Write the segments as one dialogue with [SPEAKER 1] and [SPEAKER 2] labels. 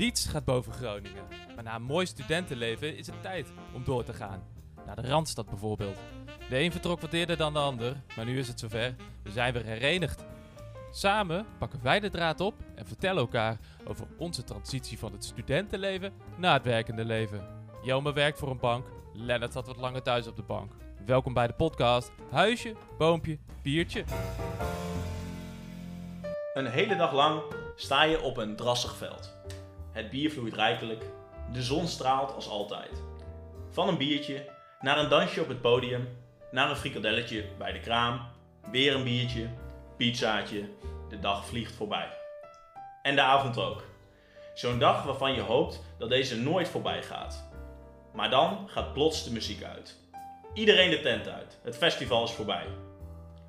[SPEAKER 1] Niets gaat boven Groningen. Maar na een mooi studentenleven is het tijd om door te gaan. Naar de Randstad bijvoorbeeld. De een vertrok wat eerder dan de ander, maar nu is het zover. We zijn weer herenigd. Samen pakken wij de draad op en vertellen elkaar over onze transitie van het studentenleven naar het werkende leven. Jelme werkt voor een bank, Lennart zat wat langer thuis op de bank. Welkom bij de podcast Huisje, Boompje, Biertje.
[SPEAKER 2] Een hele dag lang sta je op een drassig veld. Het bier vloeit rijkelijk, de zon straalt als altijd. Van een biertje, naar een dansje op het podium, naar een frikadelletje bij de kraam, weer een biertje, pizzaatje, de dag vliegt voorbij. En de avond ook. Zo'n dag waarvan je hoopt dat deze nooit voorbij gaat. Maar dan gaat plots de muziek uit. Iedereen de tent uit, het festival is voorbij.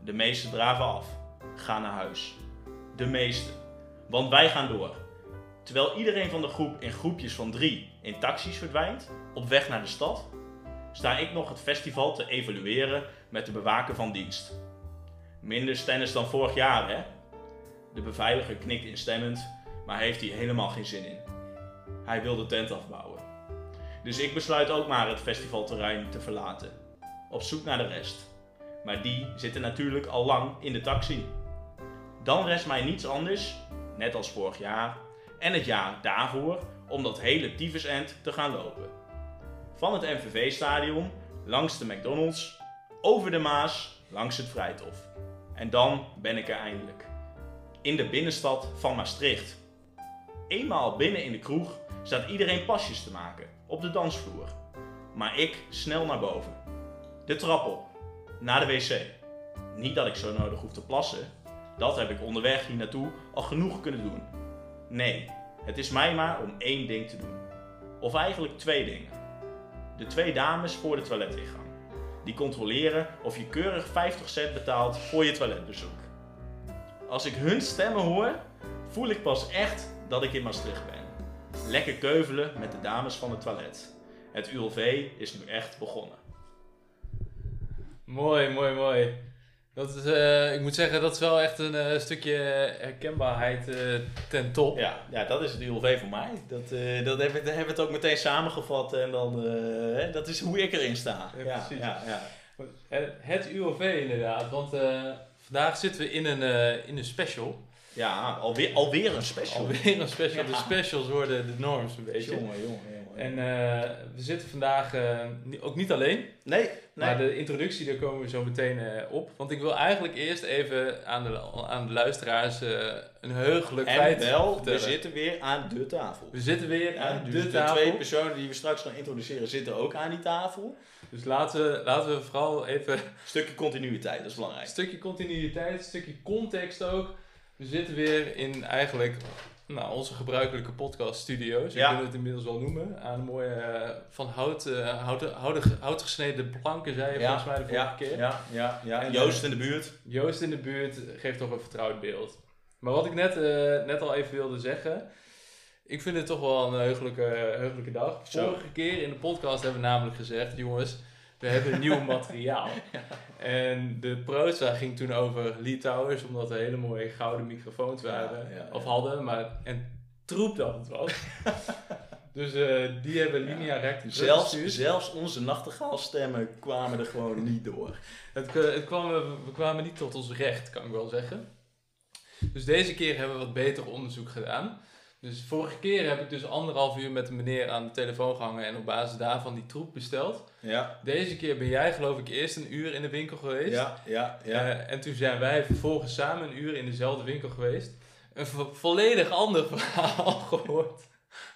[SPEAKER 2] De meesten draven af, gaan naar huis. De meesten, want wij gaan door. Terwijl iedereen van de groep in groepjes van drie in taxis verdwijnt, op weg naar de stad, sta ik nog het festival te evalueren met de bewaker van dienst. Minder stennis dan vorig jaar, hè? De beveiliger knikt instemmend, maar heeft hier helemaal geen zin in. Hij wil de tent afbouwen. Dus ik besluit ook maar het festivalterrein te verlaten, op zoek naar de rest. Maar die zitten natuurlijk al lang in de taxi. Dan rest mij niets anders, net als vorig jaar en het jaar daarvoor, om dat hele tyfusend te gaan lopen. Van het MVV-stadion, langs de McDonald's, over de Maas, langs het Vrijthof. En dan ben ik er eindelijk. In de binnenstad van Maastricht. Eenmaal binnen in de kroeg staat iedereen pasjes te maken, op de dansvloer. Maar ik snel naar boven. De trap op, naar de wc. Niet dat ik zo nodig hoef te plassen, dat heb ik onderweg hier naartoe al genoeg kunnen doen. Nee, het is mij maar om één ding te doen. Of eigenlijk twee dingen. De twee dames voor de toiletingang. Die controleren of je keurig 50 cent betaalt voor je toiletbezoek. Als ik hun stemmen hoor, voel ik pas echt dat ik in Maastricht ben. Lekker keuvelen met de dames van het toilet. Het ULV is nu echt begonnen.
[SPEAKER 1] Mooi, mooi, mooi. Dat is, uh, ik moet zeggen, dat is wel echt een uh, stukje herkenbaarheid uh, ten top.
[SPEAKER 2] Ja, ja, dat is het ULV voor mij. Dat, dat hebben, we het ook meteen samengevat en dan, dat is hoe ik erin sta.
[SPEAKER 1] Ja, precies. Ja, ja. Het, het ULV inderdaad, want vandaag zitten we in een, in een special.
[SPEAKER 2] Ja, alweer, alweer een special.
[SPEAKER 1] Alweer een special. De specials worden de norms een beetje.
[SPEAKER 2] Jongen, jongen, jongen.
[SPEAKER 1] En uh, we zitten vandaag uh, ook niet alleen.
[SPEAKER 2] Nee, nee.
[SPEAKER 1] Maar de introductie, daar komen we zo meteen uh, op. Want ik wil eigenlijk eerst even aan de, aan de luisteraars een heugelijk
[SPEAKER 2] en
[SPEAKER 1] feit
[SPEAKER 2] wel,
[SPEAKER 1] vertellen.
[SPEAKER 2] we zitten weer aan de tafel.
[SPEAKER 1] We zitten weer aan
[SPEAKER 2] dus
[SPEAKER 1] de,
[SPEAKER 2] de
[SPEAKER 1] tafel.
[SPEAKER 2] twee personen die we straks gaan introduceren zitten ook aan die tafel.
[SPEAKER 1] Dus laten we, laten we vooral even... Een
[SPEAKER 2] stukje continuïteit, dat is belangrijk.
[SPEAKER 1] Een stukje continuïteit, een stukje context ook. We zitten weer in eigenlijk nou, onze gebruikelijke podcast studio's.
[SPEAKER 2] Ja.
[SPEAKER 1] Ik wil het inmiddels wel noemen. Aan een mooie uh, van hout, uh, hout, hout, hout gesneden planken, zei je
[SPEAKER 2] ja,
[SPEAKER 1] volgens mij de vorige
[SPEAKER 2] ja,
[SPEAKER 1] keer.
[SPEAKER 2] Ja, ja, ja.
[SPEAKER 1] En,
[SPEAKER 2] Joost in de buurt.
[SPEAKER 1] Joost in de buurt geeft toch een vertrouwd beeld. Maar wat ik net, uh, net al even wilde zeggen. Ik vind het toch wel een heugelijke, heugelijke dag.
[SPEAKER 2] Zo.
[SPEAKER 1] Vorige keer in de podcast hebben we namelijk gezegd, jongens, we hebben nieuw materiaal.
[SPEAKER 2] ja.
[SPEAKER 1] En de proza ging toen over Lee Towers, omdat er hele mooie gouden microfoons waren.
[SPEAKER 2] Ja, ja,
[SPEAKER 1] of hadden, maar en troep dat het was. dus uh, die hebben linea recta
[SPEAKER 2] zelfs, zelfs onze nachtegaalstemmen kwamen er gewoon niet door.
[SPEAKER 1] Het, het kwam, we kwamen niet tot ons recht, kan ik wel zeggen. Dus deze keer hebben we wat beter onderzoek gedaan. Dus vorige keer heb ik dus anderhalf uur met een meneer aan de telefoon gehangen en op basis daarvan die troep besteld.
[SPEAKER 2] Ja.
[SPEAKER 1] Deze keer ben jij geloof ik eerst een uur in de winkel geweest.
[SPEAKER 2] Ja, ja, ja.
[SPEAKER 1] Uh, en toen zijn wij vervolgens samen een uur in dezelfde winkel geweest. Een vo volledig ander verhaal gehoord.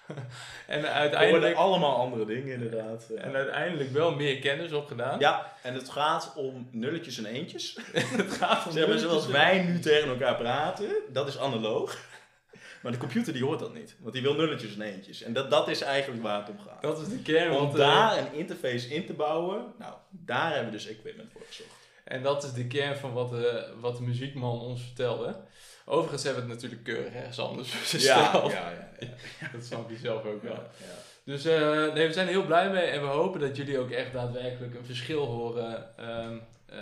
[SPEAKER 1] en uiteindelijk...
[SPEAKER 2] allemaal andere dingen inderdaad. Ja.
[SPEAKER 1] En uiteindelijk wel meer kennis opgedaan.
[SPEAKER 2] Ja, en het gaat om nulletjes en eentjes.
[SPEAKER 1] het gaat om
[SPEAKER 2] Zeg maar, zoals wij nu tegen elkaar praten, dat is analoog. Maar de computer die hoort dat niet. Want die wil nulletjes en eentjes. En dat, dat is eigenlijk waar het om gaat.
[SPEAKER 1] Dat is de kern.
[SPEAKER 2] Om
[SPEAKER 1] want,
[SPEAKER 2] daar een interface in te bouwen, nou, daar hebben we dus equipment voor gezocht.
[SPEAKER 1] En dat is de kern van wat de, wat de muziekman ons vertelde. Overigens hebben we het natuurlijk keurig ergens anders.
[SPEAKER 2] Ja, ja, ja,
[SPEAKER 1] ja. dat snap je zelf ook wel. Dus uh, nee, we zijn er heel blij mee en we hopen dat jullie ook echt daadwerkelijk een verschil horen um, uh,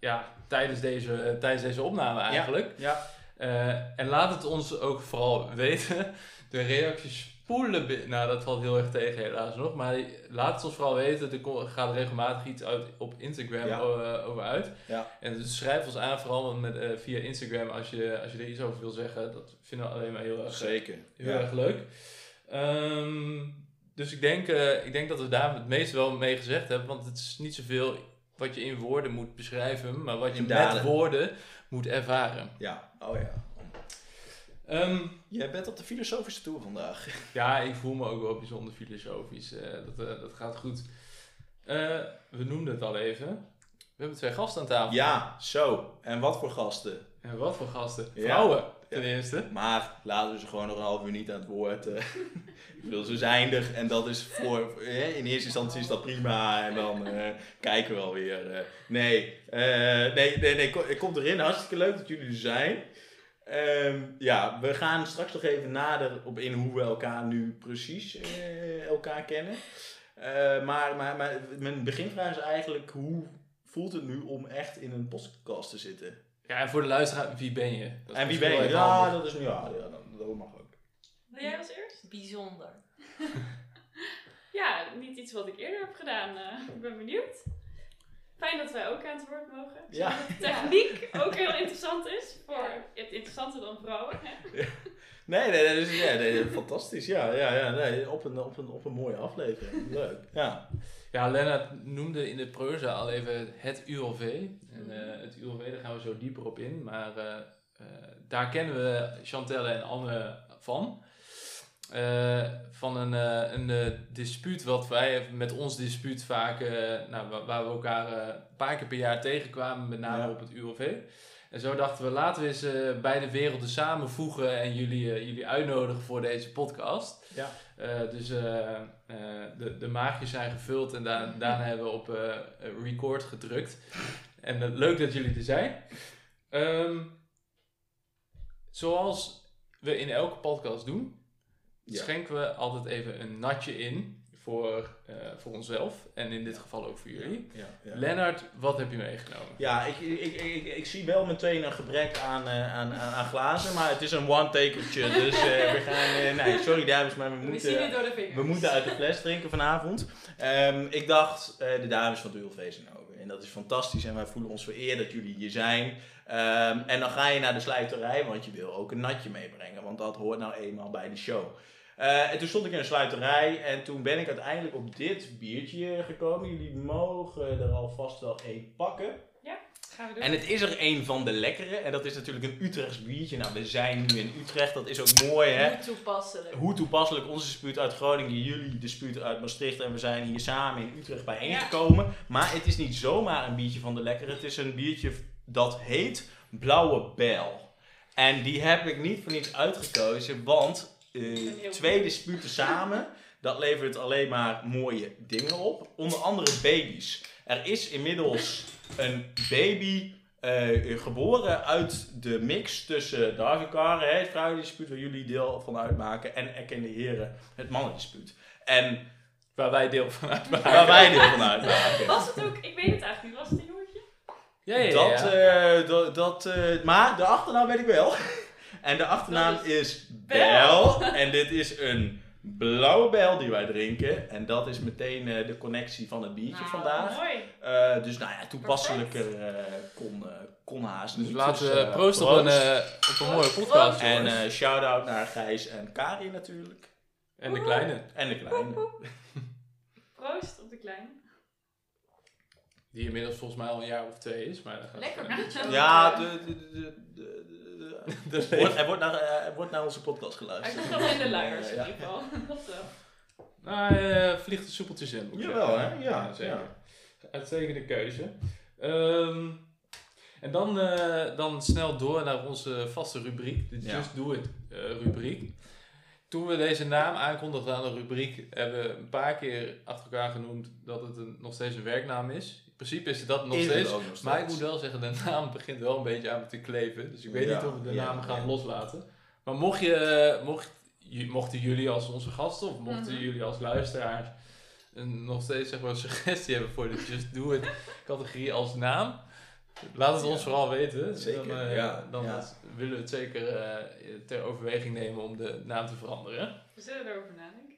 [SPEAKER 1] ja, tijdens, deze, tijdens deze opname eigenlijk.
[SPEAKER 2] Ja.
[SPEAKER 1] Uh, en laat het ons ook vooral weten. De reacties spoelen. Nou, dat valt heel erg tegen helaas nog. Maar laat het ons vooral weten. Er gaat regelmatig iets uit op Instagram
[SPEAKER 2] Ja.
[SPEAKER 1] eh, over uit.
[SPEAKER 2] Ja.
[SPEAKER 1] En dus schrijf ons aan, vooral met, eh, via Instagram, als je, als je er iets over wil zeggen. Dat vinden we alleen maar heel erg,
[SPEAKER 2] Zeker.
[SPEAKER 1] heel
[SPEAKER 2] Ja.
[SPEAKER 1] erg leuk. Ehm, dus ik denk, eh, ik denk dat we daar het meest wel mee gezegd hebben. Want het is niet zoveel wat je in woorden moet beschrijven, maar wat je met woorden moet ervaren.
[SPEAKER 2] ja, oh ja.
[SPEAKER 1] Ehm,
[SPEAKER 2] Jij bent op de filosofische tour vandaag.
[SPEAKER 1] ja, ik voel me ook wel bijzonder filosofisch. eh, dat, eh, dat gaat goed. Eh, we noemden het al even. We hebben twee gasten aan tafel.
[SPEAKER 2] Ja, zo. En wat voor gasten.
[SPEAKER 1] En wat voor gasten?
[SPEAKER 2] Ja.
[SPEAKER 1] Vrouwen, ten eerste.
[SPEAKER 2] Maar laten we ze gewoon nog een half uur niet aan het woord. eh. ik bedoel, ze zijn en dat is voor. in eerste instantie is dat prima en dan eh, kijken we wel weer. eh. nee, nee, nee, nee, kom, kom erin. Hartstikke leuk dat jullie er zijn. Ehm, ja, we gaan straks nog even nader op in hoe we elkaar nu precies elkaar kennen. Maar, maar, maar mijn beginvraag is eigenlijk: hoe voelt het nu om echt in een podcast te zitten?
[SPEAKER 1] Ja, en voor de luisteraar, wie ben je? Dat
[SPEAKER 2] en wie ben je? Ja, dat is nu ja, ja dat, dat mag ook.
[SPEAKER 3] Wil jij als eerst?
[SPEAKER 4] Bijzonder.
[SPEAKER 3] Ja, niet iets wat ik eerder heb gedaan. eh, ik ben benieuwd. Fijn dat wij ook aan het woord mogen.
[SPEAKER 2] Ja.
[SPEAKER 3] dat de techniek ook heel interessant is. Voor het interessanter dan vrouwen. Hè?
[SPEAKER 2] Nee, nee, nee, dus, ja, nee, fantastisch. Ja, ja, ja nee, op, een, op, een, op een mooie aflevering. Leuk. Ja.
[SPEAKER 1] Ja, Lennart noemde in de proza al even het ULV. En eh, het ULV, daar gaan we zo dieper op in. Maar eh, eh, daar kennen we Chantelle en Anne van. Van een, een dispuut wat wij met ons dispuut vaak, nou, wa- waar we elkaar een paar keer per jaar tegenkwamen, met name
[SPEAKER 2] Ja.
[SPEAKER 1] op het ULV. En zo dachten we, laten we eens eh, beide werelden samenvoegen en jullie, eh, jullie uitnodigen voor deze podcast.
[SPEAKER 2] Ja.
[SPEAKER 1] Eh, dus de, de maagjes zijn gevuld en da daarna hebben we op record gedrukt. En leuk dat jullie er zijn. Ehm, zoals we in elke podcast doen,
[SPEAKER 2] Ja.
[SPEAKER 1] schenken we altijd even een natje in voor, eh, voor onszelf. En in dit geval ook voor jullie.
[SPEAKER 2] Ja, ja.
[SPEAKER 1] Lennart, wat heb je meegenomen?
[SPEAKER 2] Ja, ik, ik, ik, ik, zie wel meteen een gebrek aan, eh, aan, aan, aan glazen, maar het is een one-takertje. Dus eh, we gaan. nee, sorry dames, maar we
[SPEAKER 3] We zien
[SPEAKER 2] moeten,
[SPEAKER 3] het door de vingers.
[SPEAKER 2] we moeten uit de fles drinken vanavond. Ehm, ik dacht, eh, de dames van het ULV zijn ook. En dat is fantastisch en wij voelen ons vereerd dat jullie hier zijn. Ehm, en dan ga je naar de sluiterij, want je wil ook een natje meebrengen. Want dat hoort nou eenmaal bij de show. Eh, en toen stond ik in een sluiterij en toen ben ik uiteindelijk op dit biertje gekomen. Jullie mogen er alvast wel één pakken.
[SPEAKER 3] Gaan we doen.
[SPEAKER 2] En het is er een van de lekkere. En dat is natuurlijk een Utrechts biertje. Nou, we zijn nu in Utrecht. Dat is ook mooi, hè?
[SPEAKER 4] Hoe toepasselijk.
[SPEAKER 2] Hoe toepasselijk onze dispuut uit Groningen, jullie dispuut uit Maastricht. En we zijn hier samen in Utrecht bijeengekomen. Maar het is niet zomaar een biertje van de lekkere. Het is een biertje dat heet Blauwe Bijl. En die heb ik niet voor niets uitgekozen. Want eh, twee disputen samen, dat levert alleen maar mooie dingen op. Onder andere baby's. Er is inmiddels een baby eh, geboren uit de mix tussen de Harvey het vrouwendispuut waar jullie deel van uitmaken, en Erkende Heren, het mannendispuut. En
[SPEAKER 1] Waar wij deel van uitmaken.
[SPEAKER 2] waar wij deel van uitmaken.
[SPEAKER 3] Was het ook, ik weet het eigenlijk niet, was het een jongetje?
[SPEAKER 1] Ja, ja, ja.
[SPEAKER 2] Dat, eh, dat, dat eh, maar de achternaam weet ik wel. En de achternaam is
[SPEAKER 3] Bel.
[SPEAKER 2] En dit is een blauwe bel die wij drinken. En dat is meteen eh, de connectie van het biertje
[SPEAKER 3] Nou,
[SPEAKER 2] vandaag.
[SPEAKER 3] Mooi.
[SPEAKER 2] Eh, dus nou ja, toepasselijker eh, kon, eh, kon haast
[SPEAKER 1] Dus
[SPEAKER 2] niet.
[SPEAKER 1] laten
[SPEAKER 2] Dus,
[SPEAKER 1] we proosten op een,
[SPEAKER 2] proost.
[SPEAKER 1] op een mooie podcast.
[SPEAKER 2] En eh shout-out naar Gijs en Kari natuurlijk.
[SPEAKER 1] en de kleine.
[SPEAKER 2] En de kleine.
[SPEAKER 3] Proost op de kleine.
[SPEAKER 1] Die inmiddels volgens mij al een jaar of twee is. Maar dat gaat
[SPEAKER 4] Lekker.
[SPEAKER 2] Ja, de, de, de, de, de- wordt, er, wordt naar, eh, er wordt naar onze podcast
[SPEAKER 3] Hij
[SPEAKER 2] geluisterd.
[SPEAKER 3] zit nog in de luiers in
[SPEAKER 2] ja.
[SPEAKER 3] ieder geval. Wel.
[SPEAKER 1] Nou, hij eh, vliegt er soepeltjes in.
[SPEAKER 2] Jawel, hè? Ja,
[SPEAKER 1] zeker.
[SPEAKER 2] ja.
[SPEAKER 1] Uitstekende keuze. Ehm, en dan, eh, dan snel door naar onze vaste rubriek, de
[SPEAKER 2] Ja.
[SPEAKER 1] Just Do It eh, rubriek. Toen we deze naam aankondigden aan de rubriek, hebben we een paar keer achter elkaar genoemd dat het een, nog steeds een werknaam is. In principe is het dat nog
[SPEAKER 2] Is
[SPEAKER 1] steeds. Maar ik moet wel zeggen, de naam begint wel een beetje aan me te kleven. Dus ik weet
[SPEAKER 2] Ja,
[SPEAKER 1] niet of we de
[SPEAKER 2] ja,
[SPEAKER 1] naam gaan
[SPEAKER 2] ja.
[SPEAKER 1] loslaten. Maar mocht je, mocht, je- mochten jullie als onze gasten of mochten
[SPEAKER 4] Mhm.
[SPEAKER 1] jullie als luisteraars een, nog steeds zeg maar, een suggestie hebben voor de Just Do It categorie als naam, Laat het
[SPEAKER 2] Ja.
[SPEAKER 1] ons vooral weten.
[SPEAKER 2] Zeker,
[SPEAKER 1] Dan, eh,
[SPEAKER 2] ja,
[SPEAKER 1] dan
[SPEAKER 2] ja.
[SPEAKER 1] willen we het zeker eh, ter overweging nemen om de naam te veranderen.
[SPEAKER 3] We zullen erover nadenken.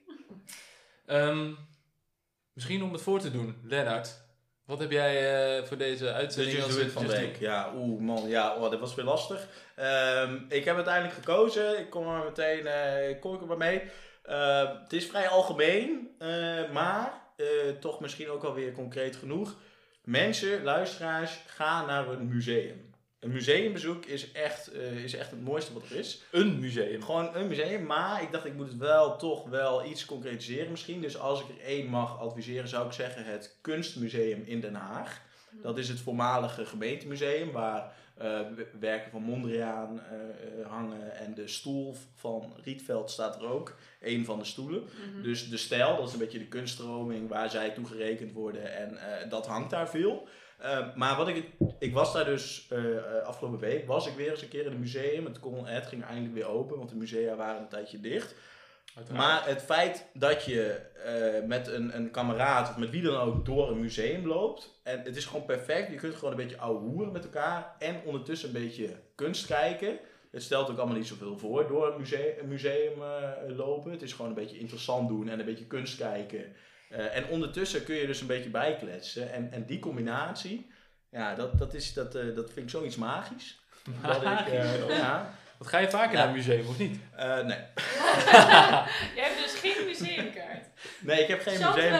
[SPEAKER 1] Ehm, misschien om het voor te doen, Lennart. Wat heb jij eh, voor deze
[SPEAKER 2] Dus
[SPEAKER 1] uitzending
[SPEAKER 2] Just
[SPEAKER 1] als
[SPEAKER 2] van week. Ja, oeh man, ja, oh, dit was weer lastig. Ehm, ik heb uiteindelijk gekozen. Ik kom er meteen, eh kom ik er maar mee. Eh, het is vrij algemeen, eh, maar toch misschien ook wel weer concreet genoeg. Mensen, luisteraars, ga naar een museum. Een museumbezoek is echt, eh, is echt het mooiste wat er is.
[SPEAKER 1] Een museum.
[SPEAKER 2] Gewoon een museum, maar ik dacht ik moet het wel toch wel iets concretiseren misschien. Dus als ik er één mag adviseren zou ik zeggen het Kunstmuseum in Den Haag. Dat is het voormalige gemeentemuseum waar eh, werken van Mondriaan eh, hangen en de stoel van Rietveld staat er ook. Een van de stoelen.
[SPEAKER 3] Mhm.
[SPEAKER 2] Dus de stijl, dat is een beetje de kunststroming waar zij toe gerekend worden en dat hangt daar veel. Eh, maar wat ik, ik was daar dus eh, eh, afgelopen week, was ik weer eens een keer in een museum. Het, kon, het ging eindelijk weer open, want de musea waren een tijdje dicht.
[SPEAKER 1] Uiteraard.
[SPEAKER 2] Maar het feit dat je eh, met een, een kameraad of met wie dan ook door een museum loopt. En het is gewoon perfect. Je kunt gewoon een beetje ouwe hoeren met elkaar. En ondertussen een beetje kunst kijken. Het stelt ook allemaal niet zoveel voor door een museum, een museum lopen. Het is gewoon een beetje interessant doen en een beetje kunst kijken. Eh, en ondertussen kun je dus een beetje bijkletsen. En, en die combinatie, ja, dat, dat, is, dat, eh, dat vind ik zoiets magisch. Dat ik, eh, ja,
[SPEAKER 1] Wat ga je vaker
[SPEAKER 2] Ja.
[SPEAKER 1] naar een museum of niet?
[SPEAKER 2] eh, nee.
[SPEAKER 3] Jij hebt dus geen museumkaart.
[SPEAKER 2] nee, ik heb geen museum.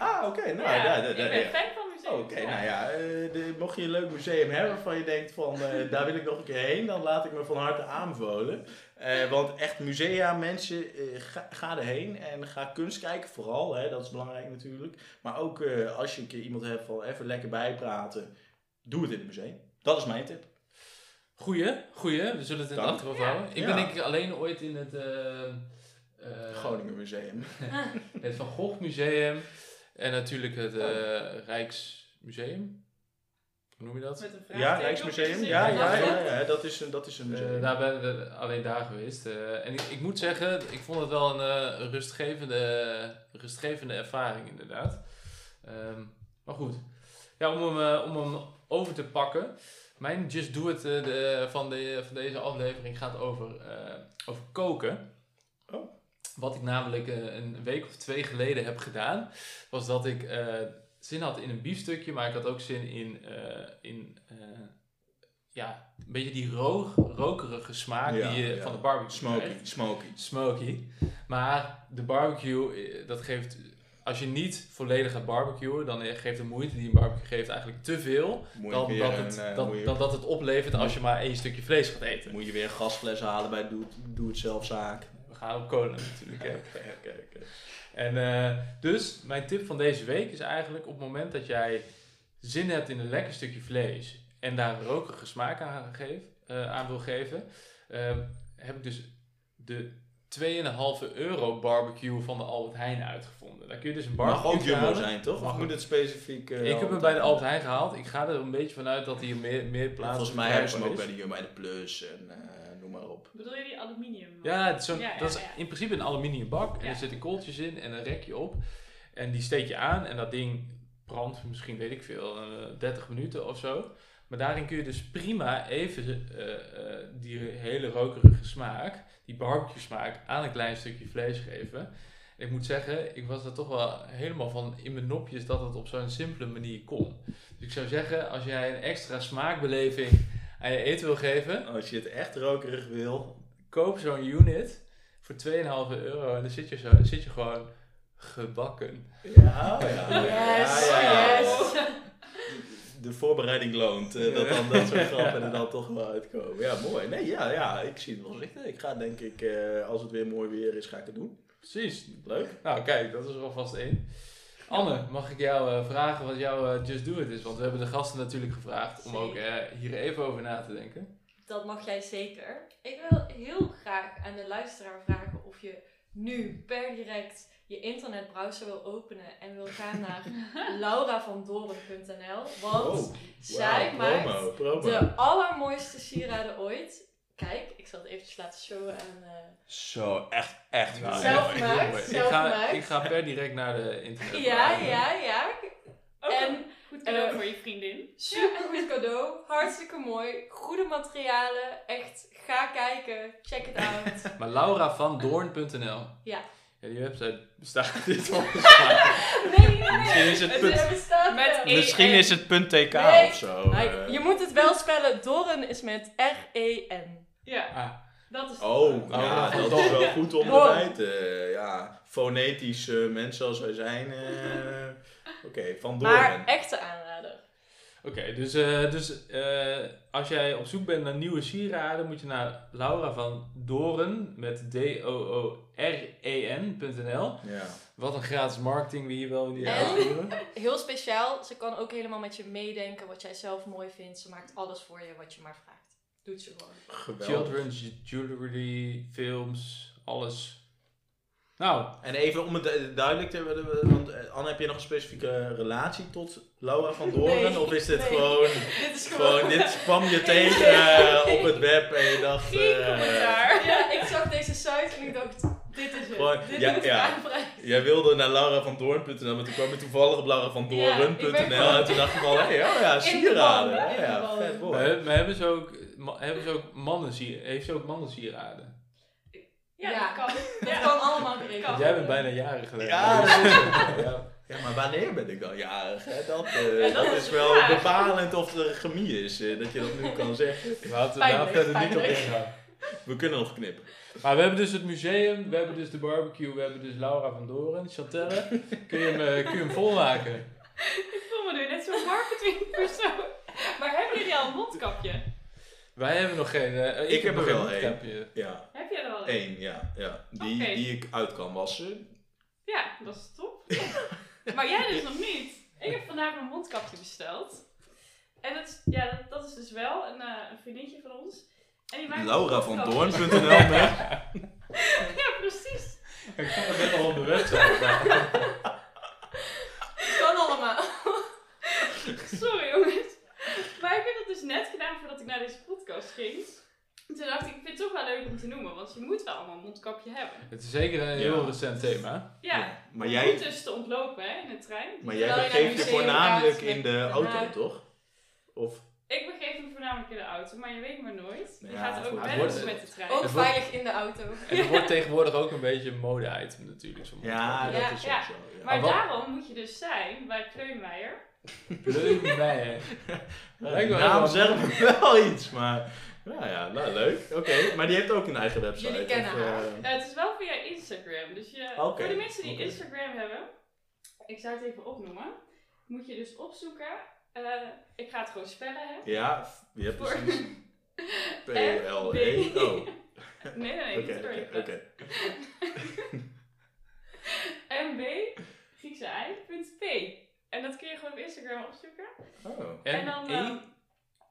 [SPEAKER 2] Ah, oké. nou,
[SPEAKER 3] ja,
[SPEAKER 2] ja, ja,
[SPEAKER 3] ik ben
[SPEAKER 2] ja.
[SPEAKER 3] fan van museums.
[SPEAKER 2] Oké, nou ja, eh, de- mocht je een leuk museum hebben waarvan je denkt van eh, daar wil ik nog een keer heen, dan laat ik me van harte aanbevolen. Eh, want echt musea, mensen, eh, ga, ga erheen en ga kunst kijken vooral, hè, dat is belangrijk natuurlijk. Maar ook eh, als je een keer iemand hebt van even lekker bijpraten, doe het in het museum. Dat is mijn tip.
[SPEAKER 1] Goeie, goeie. We zullen het in het
[SPEAKER 2] Dank.
[SPEAKER 1] achterhoofd
[SPEAKER 3] Ja.
[SPEAKER 1] houden. Ik
[SPEAKER 2] Ja.
[SPEAKER 1] ben denk ik alleen ooit in het, eh, eh,
[SPEAKER 2] Groningen Museum.
[SPEAKER 1] het Van Gogh Museum en natuurlijk het eh, Rijksmuseum. Hoe noem je dat?
[SPEAKER 3] Met een
[SPEAKER 2] Ja, Rijksmuseum. Ja, ja, ja, ja, dat is een, dat is een museum.
[SPEAKER 1] Eh, daar ben ik alleen daar geweest. Eh, en ik, ik moet zeggen, ik vond het wel een eh, rustgevende, rustgevende ervaring inderdaad. Ehm, maar goed, ja, om, hem, om hem over te pakken. Mijn Just Do It eh, de, van, de, van deze aflevering gaat over, eh, over koken. Wat ik namelijk eh, een week of twee geleden heb gedaan, was dat ik eh, zin had in een biefstukje, maar ik had ook zin in, eh, in ja, een beetje die roog, rokerige smaak
[SPEAKER 2] Ja,
[SPEAKER 1] die je
[SPEAKER 2] ja.
[SPEAKER 1] van de barbecue
[SPEAKER 2] Smoky,
[SPEAKER 1] krijgt.
[SPEAKER 2] smoky.
[SPEAKER 1] Smoky. Maar de barbecue, dat geeft, als je niet volledig gaat barbecuen, dan geeft de moeite die een barbecue geeft eigenlijk te veel.
[SPEAKER 2] Moet
[SPEAKER 1] Dan dat, het, dat,
[SPEAKER 2] je-
[SPEAKER 1] dan dat het oplevert als je maar één stukje vlees gaat eten.
[SPEAKER 2] Moet je weer een gasfles halen bij Doe, doe het zelf zaak.
[SPEAKER 1] Gaan op kolen natuurlijk.
[SPEAKER 2] Oké, oké, oké.
[SPEAKER 1] En eh, dus, mijn tip van deze week is eigenlijk op het moment dat jij zin hebt in een lekker stukje vlees en daar een rokerige smaak aan, geef, eh, aan wil geven, ehm, heb ik dus de 2,5 euro barbecue van de Albert Heijn uitgevonden. Daar kun je dus een
[SPEAKER 2] Mag
[SPEAKER 1] barbecue
[SPEAKER 2] ook Jumbo zijn, toch?
[SPEAKER 1] Mag
[SPEAKER 2] moet het specifiek... eh,
[SPEAKER 1] Ik heb hem bij de Albert Heijn gehaald. Ik ga er een beetje vanuit dat hij meer, meer plaats
[SPEAKER 2] Volgens mij hebben ze hem ook bij de Jumbo en de Plus en maar op.
[SPEAKER 3] Bedoel je die aluminium?
[SPEAKER 1] Ja, het is zo'n-
[SPEAKER 3] Ja, ja,
[SPEAKER 1] dat is in principe een aluminium bak. En er zitten kooltjes in en een rekje op. En die steek je aan en dat ding brandt misschien, weet ik veel, eh, 30 minuten of zo. Maar daarin kun je dus prima even eh, eh, die hele rokerige smaak, die barbecue smaak, aan een klein stukje vlees geven. En ik moet zeggen, ik was er toch wel helemaal van in mijn nopjes dat het op zo'n simpele manier kon. Dus ik zou zeggen, als jij een extra smaakbeleving aan je eten wil geven,
[SPEAKER 2] Als je het echt rokerig wil,
[SPEAKER 1] koop zo'n unit voor 2,5 euro en dan zit je, zo, dan zit je gewoon gebakken.
[SPEAKER 2] Ja, ja. ja,
[SPEAKER 4] Yes,
[SPEAKER 2] ja, ja.
[SPEAKER 4] yes.
[SPEAKER 2] De voorbereiding loont. eh, dat dan dat soort grappen er dan toch wel uitkomen. Ja, mooi. Nee, ja, ja, ik zie het wel zitten. Ik ga denk ik, eh, als het weer mooi weer is, ga ik het doen.
[SPEAKER 1] Precies.
[SPEAKER 2] Leuk.
[SPEAKER 1] Nou, kijk, dat is er alvast één. Anne, mag ik jou eh, vragen wat jouw eh, Just Do It is? Want we hebben de gasten natuurlijk gevraagd om ook eh, hier even over na te denken.
[SPEAKER 4] Dat mag jij zeker. Ik wil heel graag aan de luisteraar vragen of je nu per direct je internetbrowser wil openen en wil gaan naar lauravandoren.nl. Want
[SPEAKER 2] Oh,
[SPEAKER 4] zij maakt
[SPEAKER 2] promo, promo.
[SPEAKER 4] de allermooiste sieraden ooit. Kijk, ik zal het eventjes laten showen aan... eh,
[SPEAKER 2] Zo, echt, echt
[SPEAKER 1] Nou.
[SPEAKER 4] Zelf.
[SPEAKER 1] Ik ga, ik ga per direct naar de internet.
[SPEAKER 4] Ja, ja, ja.
[SPEAKER 3] Ook
[SPEAKER 4] En
[SPEAKER 3] Goed cadeau
[SPEAKER 4] Eh,
[SPEAKER 3] voor je vriendin.
[SPEAKER 4] Super goed cadeau. Hartstikke mooi. Goede materialen. Echt, ga kijken. Check it out.
[SPEAKER 1] Maar lauravandoorn.nl.
[SPEAKER 4] Ja.
[SPEAKER 1] Ja, die website bestaat dit volgens mij.
[SPEAKER 4] Nee, nee, nee.
[SPEAKER 2] Misschien is het punt,
[SPEAKER 4] bestaat
[SPEAKER 3] Met. E-
[SPEAKER 2] misschien is het punt .tk
[SPEAKER 4] Nee.
[SPEAKER 2] of zo.
[SPEAKER 4] Nou,
[SPEAKER 2] eh.
[SPEAKER 4] je moet het wel spellen. Doren is met R-E-N.
[SPEAKER 3] Ja,
[SPEAKER 1] Ah,
[SPEAKER 3] dat is
[SPEAKER 2] Oh,
[SPEAKER 1] Nou,
[SPEAKER 2] ja, dat is wel goed om
[SPEAKER 4] Doorn.
[SPEAKER 2] erbij te... Ja, fonetische mensen zoals wij zijn. eh, Oké, van.
[SPEAKER 4] Maar echte aanrader.
[SPEAKER 1] Oké, dus, eh, dus eh, als jij op zoek bent naar nieuwe sieraden, moet je naar Laura van Doren met D-O-O-R-E-N.nl.
[SPEAKER 2] Ja.
[SPEAKER 1] Wat een gratis marketing we hier wel niet
[SPEAKER 4] En?
[SPEAKER 1] uitvoeren.
[SPEAKER 4] Heel speciaal. Ze kan ook helemaal met je meedenken wat jij zelf mooi vindt. Ze maakt alles voor je wat je maar vraagt. Doet ze gewoon.
[SPEAKER 2] Geweldig.
[SPEAKER 1] Children's jewelry, films, alles. Nou,
[SPEAKER 2] En even om het du- duidelijk te hebben, want eh, Anne, heb je nog een specifieke relatie tot Laura van Doorn?
[SPEAKER 4] Nee,
[SPEAKER 2] of is dit
[SPEAKER 4] nee.
[SPEAKER 2] gewoon,
[SPEAKER 4] Dit is gewoon...
[SPEAKER 2] gewoon, dit kwam je tegen eh, op het web en je dacht...
[SPEAKER 3] geen
[SPEAKER 2] eh.
[SPEAKER 4] Ja, ik zag deze site en ik dacht, dit is het.
[SPEAKER 2] Gewoon,
[SPEAKER 4] dit
[SPEAKER 2] ja, ja. Jij wilde naar lauravandoorn.nl, maar toen kwam je toevallig op lauravandoorn.nl
[SPEAKER 4] Ja,
[SPEAKER 2] en toen dacht ik van, hé, oh ja, sieraden. Ja,
[SPEAKER 4] in de
[SPEAKER 2] ja, vet
[SPEAKER 1] maar hebben ze ook, hebben ze ook mannen heeft ze ook mannensieraden?
[SPEAKER 3] Ja,
[SPEAKER 4] Ja.
[SPEAKER 3] dat kan.
[SPEAKER 4] Dat
[SPEAKER 3] Ja.
[SPEAKER 4] kan allemaal geregeld.
[SPEAKER 1] Jij bent bijna jaren geleden.
[SPEAKER 2] Ja, dat is ja. ja, maar wanneer ben ik dan jarig? Hè? Dat, eh,
[SPEAKER 3] Ja, dat
[SPEAKER 2] dat
[SPEAKER 3] is
[SPEAKER 2] wel
[SPEAKER 3] vraag.
[SPEAKER 2] bepalend of er chemie is, eh, dat je dat nu kan zeggen.
[SPEAKER 1] Laten we daar verder niet op ingaan.
[SPEAKER 2] We kunnen nog knippen.
[SPEAKER 1] Maar we hebben dus het museum, we hebben dus de barbecue, we hebben dus Laura van Doren. Chantelle, kun je hem, eh, kun je hem volmaken?
[SPEAKER 3] Ik voel me nu net zo'n marketingpersoon. Maar hebben jullie al een mondkapje?
[SPEAKER 1] Wij hebben nog geen... eh,
[SPEAKER 2] Ik heb er wel één. Ja,
[SPEAKER 3] Heb jij er al een?
[SPEAKER 2] één, ja. ja. Die, die ik uit kan wassen.
[SPEAKER 3] Ja, dat is top. maar jij dus nog niet. Ik heb vandaag een mondkapje besteld. En dat is, ja, dat, dat is dus wel een, eh, een vriendinnetje van ons. En die maakt
[SPEAKER 2] Laura van. Doorn.nl.
[SPEAKER 3] Ja, precies.
[SPEAKER 1] Ik vond het net al op de website. maar-
[SPEAKER 4] Kan allemaal.
[SPEAKER 3] Sorry jongens. Maar ik heb dat dus net gedaan voordat ik naar deze podcast ging. Toen dacht ik, ik vind het toch wel leuk om te noemen, want je moet wel allemaal een mondkapje hebben.
[SPEAKER 1] Het is zeker een heel
[SPEAKER 2] Ja.
[SPEAKER 1] recent thema.
[SPEAKER 3] Ja,
[SPEAKER 2] Maar
[SPEAKER 3] om
[SPEAKER 2] jij,
[SPEAKER 3] goed dus te ontlopen hè, in de trein.
[SPEAKER 2] maar jij begeeft
[SPEAKER 4] het
[SPEAKER 2] je voornamelijk
[SPEAKER 4] gaat
[SPEAKER 2] in de auto, toch? Of?
[SPEAKER 3] Ik begeef me voornamelijk in de auto, maar je weet maar nooit. Je
[SPEAKER 2] Ja,
[SPEAKER 3] gaat er ook wel
[SPEAKER 1] Het
[SPEAKER 3] eens
[SPEAKER 1] wordt-
[SPEAKER 3] met de trein.
[SPEAKER 4] Ook veilig in de auto.
[SPEAKER 1] En het wordt tegenwoordig ook een beetje een mode-item natuurlijk. zo'n
[SPEAKER 2] Ja, dat
[SPEAKER 3] Ja,
[SPEAKER 2] is
[SPEAKER 3] ja.
[SPEAKER 2] ook zo. Ja.
[SPEAKER 3] Maar
[SPEAKER 1] Maar wat-
[SPEAKER 3] daarom moet je dus zijn bij Kleunmeijer.
[SPEAKER 1] Leuk bij hè.
[SPEAKER 2] Ja, die naam
[SPEAKER 1] wel-
[SPEAKER 2] zegt me wel iets, maar... Ja, ja, nou, leuk. Oké, maar die heeft ook een eigen website.
[SPEAKER 4] Jullie kennen
[SPEAKER 2] of,
[SPEAKER 4] haar.
[SPEAKER 2] eh,
[SPEAKER 3] Ja, het is wel via Instagram. Dus je,
[SPEAKER 2] Oké,
[SPEAKER 3] voor de mensen die. Instagram hebben, ik zou het even opnoemen. Moet je dus opzoeken. eh, ik ga het gewoon spellen, hè?
[SPEAKER 2] Ja, f- ja
[SPEAKER 3] Voor-
[SPEAKER 2] precies. P-L-E. Oh, oké,
[SPEAKER 3] Nee, nee, nee,
[SPEAKER 2] oké, oké.
[SPEAKER 3] MB, Griekse ei, punt P. En dat kun je gewoon op Instagram opzoeken.
[SPEAKER 2] Oh.
[SPEAKER 3] En dan
[SPEAKER 1] M-E,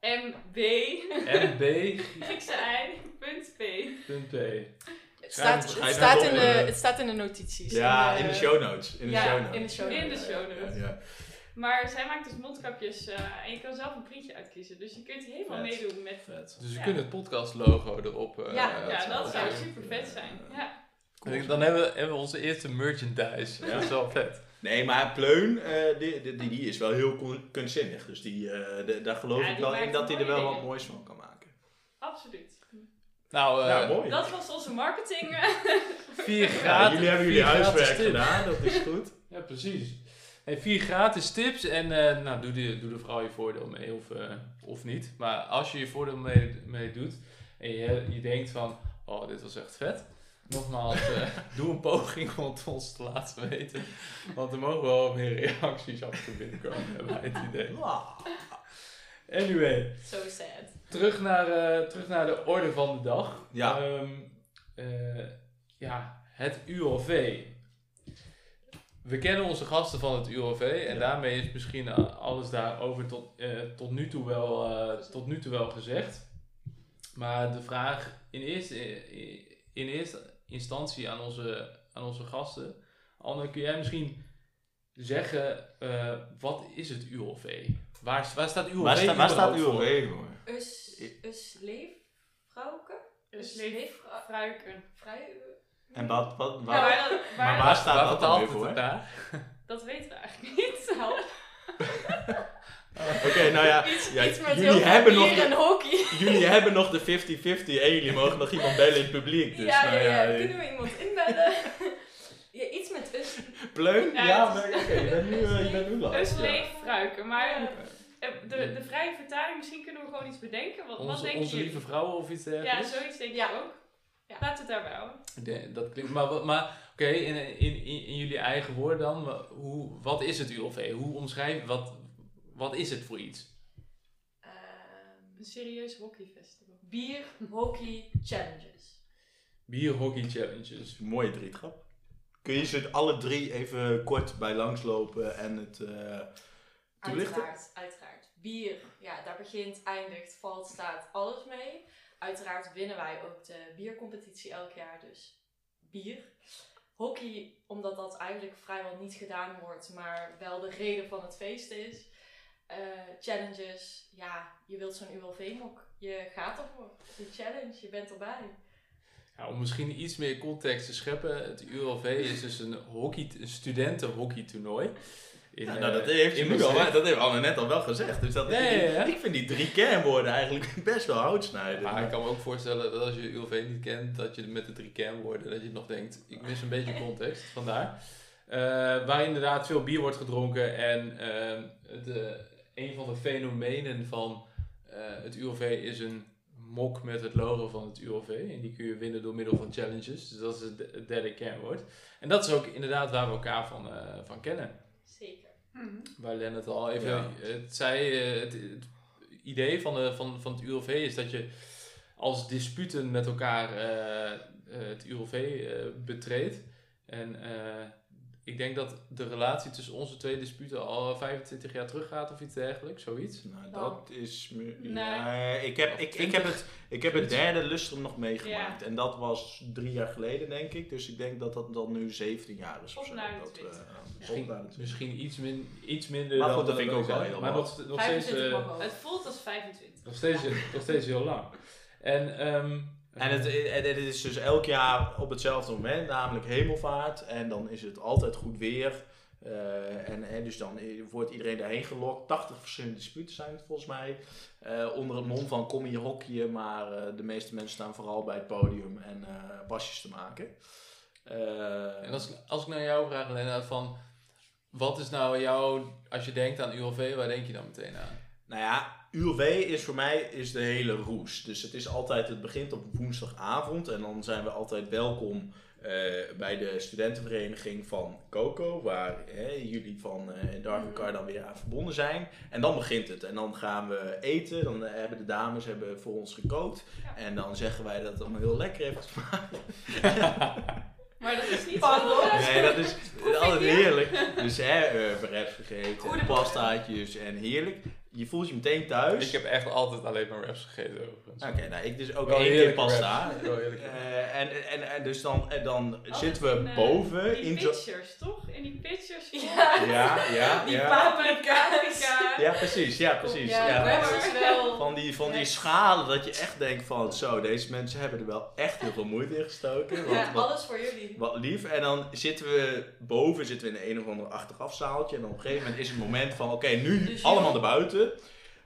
[SPEAKER 3] ehm, MB,
[SPEAKER 1] M-B,
[SPEAKER 3] Griekse ei, punt P.
[SPEAKER 1] punt P.
[SPEAKER 4] Het staat,
[SPEAKER 1] het-
[SPEAKER 4] staat in de,
[SPEAKER 2] eh.
[SPEAKER 4] het staat in de notities.
[SPEAKER 2] Ja, in de show notes. In de
[SPEAKER 4] ja,
[SPEAKER 2] show notes.
[SPEAKER 4] in de show
[SPEAKER 3] In de
[SPEAKER 4] notes.
[SPEAKER 3] show notes.
[SPEAKER 2] Ja, ja.
[SPEAKER 3] Maar zij maakt dus mondkapjes eh, en je kan zelf een printje uitkiezen. Dus je kunt helemaal
[SPEAKER 2] Vet.
[SPEAKER 3] meedoen met...
[SPEAKER 2] Vet.
[SPEAKER 1] Dus we
[SPEAKER 3] Ja.
[SPEAKER 1] kunnen het podcast logo erop. eh,
[SPEAKER 4] Ja,
[SPEAKER 3] Ja, dat zou super vet zijn. Ja.
[SPEAKER 1] En Dan hebben we, hebben we onze eerste merchandise.
[SPEAKER 2] Ja.
[SPEAKER 1] Dat is wel vet.
[SPEAKER 2] Nee, maar Pleun, eh, die, die, die is wel heel kun- kunstzinnig. Dus die, eh, de- daar geloof
[SPEAKER 3] Ja,
[SPEAKER 2] ik wel in dat hij er wel wat moois van kan maken.
[SPEAKER 3] Absoluut.
[SPEAKER 1] Nou, eh,
[SPEAKER 2] ja, mooi.
[SPEAKER 3] Dat was onze marketing.
[SPEAKER 1] vier
[SPEAKER 2] Ja,
[SPEAKER 1] gratis.
[SPEAKER 2] jullie hebben jullie huiswerk
[SPEAKER 1] tips.
[SPEAKER 2] gedaan, dat is goed.
[SPEAKER 1] Ja, precies. Hey, vier gratis tips en eh, nou, doe, die, doe er vooral je voordeel mee of, eh, of niet. Maar als je je voordeel mee, mee doet en je, je denkt van, oh dit was echt vet. Nogmaals, eh, doe een poging om het ons te laten weten. Want er mogen wel meer reacties af en toe binnenkomen, hebben wij het idee. Anyway,
[SPEAKER 4] So sad.
[SPEAKER 1] terug naar, eh, terug naar de orde van de dag.
[SPEAKER 2] Ja.
[SPEAKER 1] Ehm, eh, ja, het ULV. We kennen onze gasten van het ULV en
[SPEAKER 2] Ja.
[SPEAKER 1] daarmee is misschien alles daarover tot, eh, tot, nu toe wel, eh, tot nu toe wel gezegd. Maar de vraag in eerste, in eerste instantie aan onze, aan onze gasten. Anne, kun jij misschien zeggen, eh, wat is het ULV? Waar, waar staat ULV
[SPEAKER 2] Waar, sta, waar staat
[SPEAKER 1] voor?
[SPEAKER 4] Us, us leefvrouwke? Us
[SPEAKER 3] leef
[SPEAKER 2] En wat, wat,
[SPEAKER 3] Ja,
[SPEAKER 2] waar,
[SPEAKER 3] maar,
[SPEAKER 2] maar
[SPEAKER 3] waar-
[SPEAKER 2] staat
[SPEAKER 1] Waar
[SPEAKER 2] dat dan weer
[SPEAKER 1] het
[SPEAKER 2] voor?
[SPEAKER 3] dat weten we eigenlijk niet. Help.
[SPEAKER 2] Oké, nou ja,
[SPEAKER 4] Iets,
[SPEAKER 2] ja,
[SPEAKER 4] iets met
[SPEAKER 2] jullie hebben nog de-
[SPEAKER 4] hockey.
[SPEAKER 2] jullie hebben nog de 50-50 en jullie mogen nog iemand bellen in het publiek. Dus,
[SPEAKER 4] ja, ja,
[SPEAKER 2] nou
[SPEAKER 4] ja,
[SPEAKER 2] ja,
[SPEAKER 4] Kunnen we iemand inbellen? ja, iets met us.
[SPEAKER 2] Pleun?
[SPEAKER 3] Ja,
[SPEAKER 2] Ja, oké, je bent nu, eh, je bent nu live.
[SPEAKER 3] Us
[SPEAKER 2] Ja.
[SPEAKER 3] leef fruiken. Maar eh, de, de vrije vertaling, misschien kunnen we gewoon iets bedenken. Wat, wat
[SPEAKER 1] Onze,
[SPEAKER 3] denken
[SPEAKER 1] onze lieve vrouwen of iets
[SPEAKER 3] Ja,
[SPEAKER 1] dergelijks?
[SPEAKER 3] zoiets denk
[SPEAKER 4] Ja.
[SPEAKER 3] ik ook.
[SPEAKER 4] Ja.
[SPEAKER 3] Laten we het daarbij houden.
[SPEAKER 1] Nee, dat klinkt, maar wat- maar oké, in, in, in, in jullie eigen woorden dan, hoe, wat is het ULV? Hoe omschrijf wat, wat is het voor iets?
[SPEAKER 4] Ehm,
[SPEAKER 3] Een serieus hockeyfestival.
[SPEAKER 4] bier, hockey, challenges.
[SPEAKER 1] Bier Hockey Challenges.
[SPEAKER 2] Mooie drietrap. Kun je ze alle drie even kort bij langslopen en het eh, toelichten?
[SPEAKER 4] Uiteraard, uiteraard. Bier, ja, daar begint, eindigt, valt, staat alles mee. Uiteraard winnen wij ook de biercompetitie elk jaar, dus bier. Hockey, omdat dat eigenlijk vrijwel niet gedaan wordt, maar wel de reden van het feest is. Eh, challenges, ja, je wilt zo'n ULV-mok. Je gaat ervoor. De challenge, je bent erbij.
[SPEAKER 1] Ja, om misschien iets meer context te scheppen, het ULV is dus een, hockey, een studentenhockeytoernooi. In,
[SPEAKER 2] Ja,
[SPEAKER 1] eh,
[SPEAKER 2] nou, dat heeft ze
[SPEAKER 1] in
[SPEAKER 2] nu al, dat heeft Anne net al wel gezegd. Dus dat,
[SPEAKER 1] ja.
[SPEAKER 2] Ik vind die drie kernwoorden eigenlijk best wel houtsnijden.
[SPEAKER 1] Maar ik kan me ook voorstellen dat als je ULV niet kent, dat je met de drie kernwoorden, dat je nog denkt, ik mis een beetje context, vandaar. Eh, waar inderdaad veel bier wordt gedronken en eh, de, een van de fenomenen van eh, het ULV is een mok met het logo van het ULV. En die kun je winnen door middel van challenges, dus dat is het de- het derde kernwoord. En dat is ook inderdaad waar we elkaar van, eh, van kennen.
[SPEAKER 4] Zeker.
[SPEAKER 1] Waar Len het al even
[SPEAKER 2] Ja.
[SPEAKER 1] het zei. eh, het, het idee van, de, van, van het ULV is dat je als disputen met elkaar het eh, betreedt. En eh, ik denk dat de relatie tussen onze twee disputen al 25 jaar teruggaat of iets dergelijks, zoiets.
[SPEAKER 2] Nou, dat is... me-
[SPEAKER 3] Nee.
[SPEAKER 2] Ja, ik, heb, ik, ik,
[SPEAKER 1] 20.
[SPEAKER 2] heb het, ik heb het derde lustrum nog meegemaakt.
[SPEAKER 3] Ja.
[SPEAKER 2] En dat was drie jaar geleden, denk ik. Dus ik denk dat dat dan nu 17 jaar is.
[SPEAKER 3] Of
[SPEAKER 2] zo. dat,
[SPEAKER 3] 20.
[SPEAKER 2] eh,
[SPEAKER 3] Ja.
[SPEAKER 1] Misschien,
[SPEAKER 2] of naar de 20.
[SPEAKER 1] misschien iets, min, iets minder
[SPEAKER 2] Maar
[SPEAKER 1] dan
[SPEAKER 2] goed, dat vind ik ook wel heel
[SPEAKER 1] Maar
[SPEAKER 2] wat.
[SPEAKER 1] nog, nog steeds,
[SPEAKER 4] 25
[SPEAKER 1] eh.
[SPEAKER 3] Het voelt als 25.
[SPEAKER 1] nog, steeds, nog steeds heel lang. En, ehm,
[SPEAKER 2] En het, en het is dus elk jaar op hetzelfde moment, namelijk hemelvaart. En dan is het altijd goed weer. Eh, en, en dus dan wordt iedereen daarheen gelokt. 80 verschillende disputen zijn het volgens mij. Eh, onder het mom van kom hier hockeyen, maar eh, de meeste mensen staan vooral bij het podium en eh pasjes te maken. Eh,
[SPEAKER 1] En als, als ik naar jou vraag, Lena, van wat is nou jouw, als je denkt aan ULV, waar denk je dan meteen aan?
[SPEAKER 2] Nou ja, ULV is voor mij is de hele roes. Dus het is altijd, het begint op woensdagavond en dan zijn we altijd welkom eh, bij de studentenvereniging van Coco, waar hè, jullie van eh Darwin Car dan weer aan verbonden zijn. En dan begint het. En dan gaan we eten, dan eh, hebben de dames hebben voor ons gekookt.
[SPEAKER 3] Ja.
[SPEAKER 2] En dan zeggen wij dat het allemaal heel lekker heeft gesmaakt.
[SPEAKER 3] Maar dat is niet
[SPEAKER 4] Pardon.
[SPEAKER 2] Nee, dat is altijd heerlijk. Dus hè, wraps gegeten, pastaatjes en heerlijk. Je voelt je meteen thuis.
[SPEAKER 1] Ik heb echt altijd alleen maar wraps gegeten overigens.
[SPEAKER 2] Oké, nou ik dus ook
[SPEAKER 1] Wel
[SPEAKER 2] één keer pasta. Eh, en, en, en dus dan, en dan
[SPEAKER 3] Altijd
[SPEAKER 2] zitten we
[SPEAKER 3] in, eh,
[SPEAKER 2] boven
[SPEAKER 3] Die
[SPEAKER 2] in
[SPEAKER 3] pitchers, toch? In die pitchers.
[SPEAKER 4] Ja.
[SPEAKER 2] Ja, ja,
[SPEAKER 4] Die
[SPEAKER 2] ja.
[SPEAKER 3] Paprika.
[SPEAKER 2] Ja, precies, ja, precies.
[SPEAKER 4] Ja, wel...
[SPEAKER 2] Van die, van die schalen dat je echt denkt van zo, deze mensen hebben er wel echt heel veel moeite in gestoken. Wat,
[SPEAKER 4] Ja,
[SPEAKER 2] wat,
[SPEAKER 4] alles voor jullie.
[SPEAKER 2] wat lief. En dan zitten we boven, zitten we in een of ander achterafzaaltje. En dan op een gegeven moment is het moment van oké, nu
[SPEAKER 4] Dus
[SPEAKER 2] allemaal naar buiten.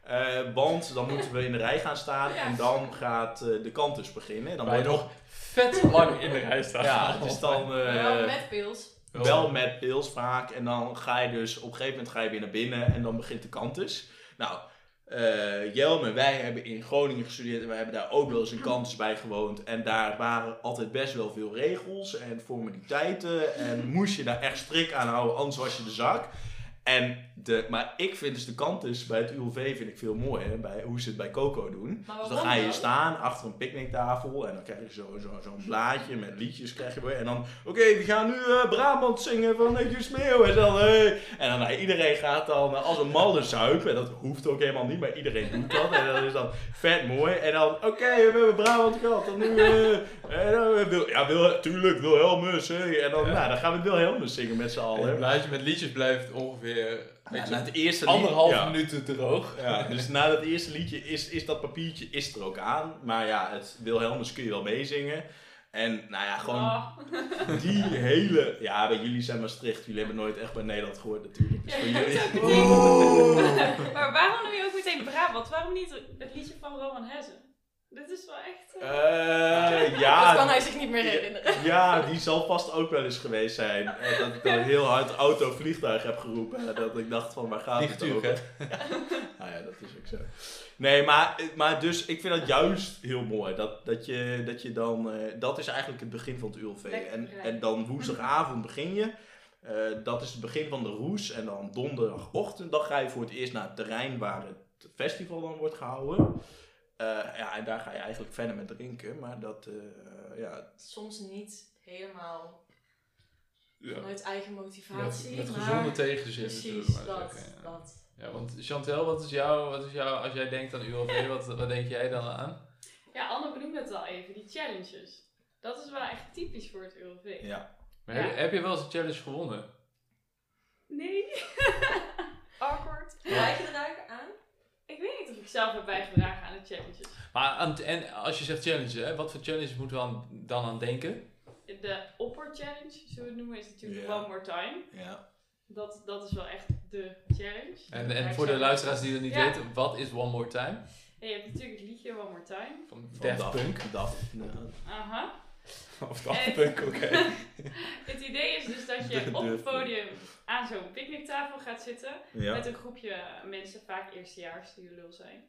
[SPEAKER 2] Eh, want dan moeten we in de rij gaan staan
[SPEAKER 3] Ja.
[SPEAKER 2] en dan gaat eh, de kantus beginnen. Dan
[SPEAKER 1] Waar je
[SPEAKER 2] wordt
[SPEAKER 1] nog vet lang in de rij staat.
[SPEAKER 2] Ja, het is dan eh,
[SPEAKER 4] wel met pils.
[SPEAKER 2] wel met pils vaak. En dan ga je dus op een gegeven moment ga je weer naar binnen en dan begint de kantus. Nou, eh Jelme, wij hebben in Groningen gestudeerd en wij hebben daar ook wel eens een kantus bij gewoond. En daar waren altijd best wel veel regels en formaliteiten. En moest je daar echt strik aan houden, anders was je de zak. En de, maar ik vind dus de kantus bij het ULV vind ik veel mooier, bij hoe ze het bij Coco doen. Dus dan ga je
[SPEAKER 4] dan?
[SPEAKER 2] staan achter een picknicktafel en dan krijg je zo'n zo, zo'n blaadje met liedjes krijg je. En dan, oké, we gaan nu eh, Brabant zingen van uh, Smeeuw. En dan, hey. En dan, nou, iedereen gaat dan eh, als een malle zuipen. En dat hoeft ook helemaal niet, maar iedereen doet dat. En dat is dan vet mooi. En dan, oké, we hebben Brabant gehad. En nu, eh, en dan, eh, wil, ja, wil, tuurlijk, Wilhelmus. Hey. En dan,
[SPEAKER 1] Ja.
[SPEAKER 2] nou, dan gaan we Wilhelmus zingen met z'n
[SPEAKER 1] En
[SPEAKER 2] allen.
[SPEAKER 1] het blaadje met liedjes blijft ongeveer
[SPEAKER 2] Ja,
[SPEAKER 1] weet je,
[SPEAKER 2] na het eerste
[SPEAKER 1] anderhalf
[SPEAKER 2] ja.
[SPEAKER 1] minuten droog.
[SPEAKER 2] Ja, dus na dat eerste liedje is, is dat papiertje is er ook aan. Maar ja, het Wilhelmus kun je wel meezingen. En nou ja, gewoon
[SPEAKER 3] Oh.
[SPEAKER 2] die hele... Ja, bij jullie zijn Maastricht. Jullie hebben nooit echt bij Nederland gehoord natuurlijk. Dus
[SPEAKER 3] Ja,
[SPEAKER 2] voor jullie...
[SPEAKER 3] hebt ook meteen- maar waarom noem je ook meteen Brabant? Waarom niet het liedje van Roman Hessen? Dit is wel echt... eh,
[SPEAKER 2] Eh, ja,
[SPEAKER 4] dat kan hij zich niet meer herinneren.
[SPEAKER 2] Ja, die zal vast ook wel eens geweest zijn. Dat ik dan heel hard auto vliegtuig heb geroepen. Dat ik dacht van, waar gaat het
[SPEAKER 1] Vliegtuig,
[SPEAKER 2] over?
[SPEAKER 1] hè?
[SPEAKER 2] Nou ja, dat is ook zo. Nee, maar, maar dus ik vind dat juist heel mooi. Dat, dat, je, dat je dan... eh, dat is eigenlijk het begin van het ULV. En, en dan woensdagavond begin je. Eh, dat is het begin van de roes. En dan donderdagochtend dan ga je voor het eerst naar het terrein waar het festival dan wordt gehouden. Eh, ja, en daar ga je eigenlijk verder met drinken. Maar dat, eh, ja,
[SPEAKER 4] Soms niet helemaal
[SPEAKER 1] Ja.
[SPEAKER 4] vanuit eigen motivatie.
[SPEAKER 1] met
[SPEAKER 4] maar
[SPEAKER 1] gezonde tegenzin. zullen
[SPEAKER 4] Precies,
[SPEAKER 1] maar
[SPEAKER 4] dat.
[SPEAKER 1] zeggen, ja.
[SPEAKER 4] dat.
[SPEAKER 1] Ja, want Chantel, wat is jouw, wat is jouw, als jij denkt aan ULV, wat, wat denk jij dan aan?
[SPEAKER 3] Ja, Anne benoemde het al even, die challenges. Dat is wel echt typisch voor het ULV.
[SPEAKER 2] ja.
[SPEAKER 1] Maar
[SPEAKER 3] Ja.
[SPEAKER 1] heb, heb je wel eens een challenge gewonnen?
[SPEAKER 3] Nee. Awkward.
[SPEAKER 4] Bijgedragen aan?
[SPEAKER 3] Ik weet niet of ik zelf heb bijgedragen aan de challenges.
[SPEAKER 1] Maar en als je zegt challenge, hè, wat voor challenge moeten we aan, dan aan denken?
[SPEAKER 3] De Opper Challenge, zullen we het noemen, is natuurlijk. One More Time.
[SPEAKER 2] ja.
[SPEAKER 3] Dat, dat is wel echt de challenge.
[SPEAKER 1] En, en voor de luisteraars die dat niet
[SPEAKER 3] Ja.
[SPEAKER 1] weten, wat is One More Time?
[SPEAKER 3] En je hebt natuurlijk het liedje One More Time.
[SPEAKER 1] Van
[SPEAKER 2] Van
[SPEAKER 1] Daft Punk.
[SPEAKER 2] Daft, ja.
[SPEAKER 3] Aha.
[SPEAKER 1] Of
[SPEAKER 3] Daft En-
[SPEAKER 1] Punk, oké.
[SPEAKER 3] idee is dus dat je op het podium aan zo'n picknicktafel gaat zitten.
[SPEAKER 2] Ja.
[SPEAKER 3] Met een groepje mensen, vaak eerstejaars die lul zijn.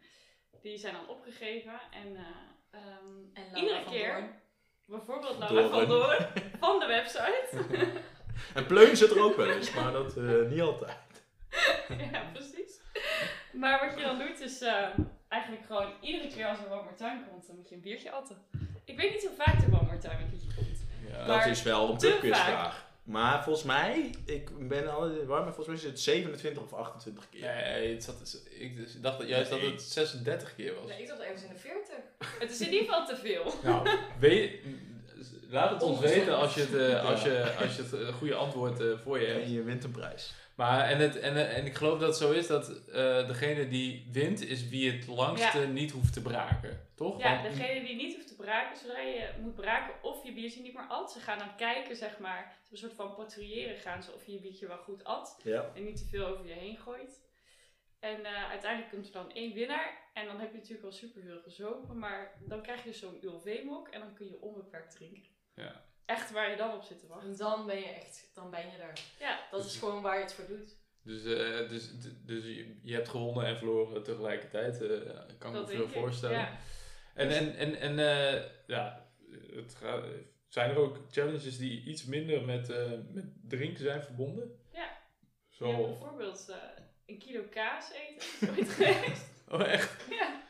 [SPEAKER 3] Die zijn dan opgegeven. En, eh, ehm,
[SPEAKER 4] En
[SPEAKER 3] iedere keer,
[SPEAKER 4] Doorn.
[SPEAKER 3] bijvoorbeeld Laura van Doorn, van de website.
[SPEAKER 2] En Pleun zit er ook wel eens, maar dat eh, niet altijd.
[SPEAKER 3] ja, precies. Maar wat je dan doet is eh, eigenlijk gewoon iedere keer als er One More Time komt, dan moet je een biertje atten. Ik weet niet hoe vaak er One More Time een liedje komt.
[SPEAKER 1] Ja.
[SPEAKER 3] Maar
[SPEAKER 2] dat is wel een
[SPEAKER 3] te
[SPEAKER 2] pubquizvraag. Maar volgens mij, ik ben al war, maar volgens mij is het 27 of 28 keer.
[SPEAKER 1] Nee, het zat, ik dus- dacht dat juist dat het 36 keer was.
[SPEAKER 4] Nee, ik dacht ergens in de 40.
[SPEAKER 3] Het is in ieder geval te veel.
[SPEAKER 1] Nou, weet, laat het ons weten als je het, eh, als je, als je het eh, goede antwoord eh, voor je hebt.
[SPEAKER 2] En je wint een prijs.
[SPEAKER 1] Maar, en, het, en, eh, en ik geloof dat het zo is dat eh, degene die wint, is wie het langste
[SPEAKER 3] Ja.
[SPEAKER 1] niet hoeft te braken. Toch?
[SPEAKER 3] Ja,
[SPEAKER 1] Want-
[SPEAKER 3] degene die niet hoeft te braken, zodra je moet braken of je biertje niet meer at. Ze gaan dan kijken, zeg maar, een soort van patrouilleren gaan ze of je je biertje wel goed at.
[SPEAKER 2] Ja.
[SPEAKER 3] En niet te veel over je heen gooit. En eh, uiteindelijk komt er dan één winnaar. En dan heb je natuurlijk al superveel gezopen. Maar dan krijg je dus zo'n ULV-mok en dan kun je onbeperkt drinken.
[SPEAKER 1] Ja.
[SPEAKER 3] Echt waar je dan op zit te wachten.
[SPEAKER 4] En dan ben je echt, dan ben je er.
[SPEAKER 3] Ja,
[SPEAKER 4] Dat is gewoon waar je het voor doet.
[SPEAKER 1] Dus, eh, dus, dus je, hebt gewonnen en verloren tegelijkertijd. eh kan ik me
[SPEAKER 3] dat
[SPEAKER 1] veel voorstellen.
[SPEAKER 3] Ja.
[SPEAKER 1] En, en, en, en eh, ja, het gaat, zijn er ook challenges die iets minder met, eh, met drinken zijn verbonden?
[SPEAKER 3] Ja.
[SPEAKER 1] Zo.
[SPEAKER 3] Bijvoorbeeld eh, een kilo kaas eten. Ooit geweest?
[SPEAKER 1] Oh, echt?
[SPEAKER 3] Ja.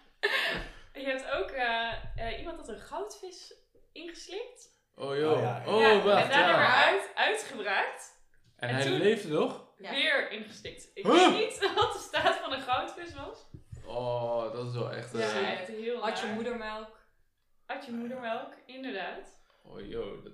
[SPEAKER 3] En je hebt ook eh, eh, iemand dat een goudvis ingeslikt.
[SPEAKER 1] Oh, joh.
[SPEAKER 2] Oh, ja, ja.
[SPEAKER 1] Oh,
[SPEAKER 3] ja,
[SPEAKER 1] wacht.
[SPEAKER 3] en daarna
[SPEAKER 1] ja.
[SPEAKER 3] weer uit, uitgebraakt.
[SPEAKER 1] En,
[SPEAKER 3] en
[SPEAKER 1] hij
[SPEAKER 3] toen-
[SPEAKER 1] leefde nog?
[SPEAKER 4] Ja.
[SPEAKER 3] Weer ingestikt. Ik
[SPEAKER 1] Huh?
[SPEAKER 3] weet niet wat de staat van een goudvis was.
[SPEAKER 1] Oh, dat is wel echt...
[SPEAKER 3] Ja, echt heel
[SPEAKER 4] Had je moedermelk.
[SPEAKER 3] Had je moedermelk, inderdaad.
[SPEAKER 1] Oh, joh. dat-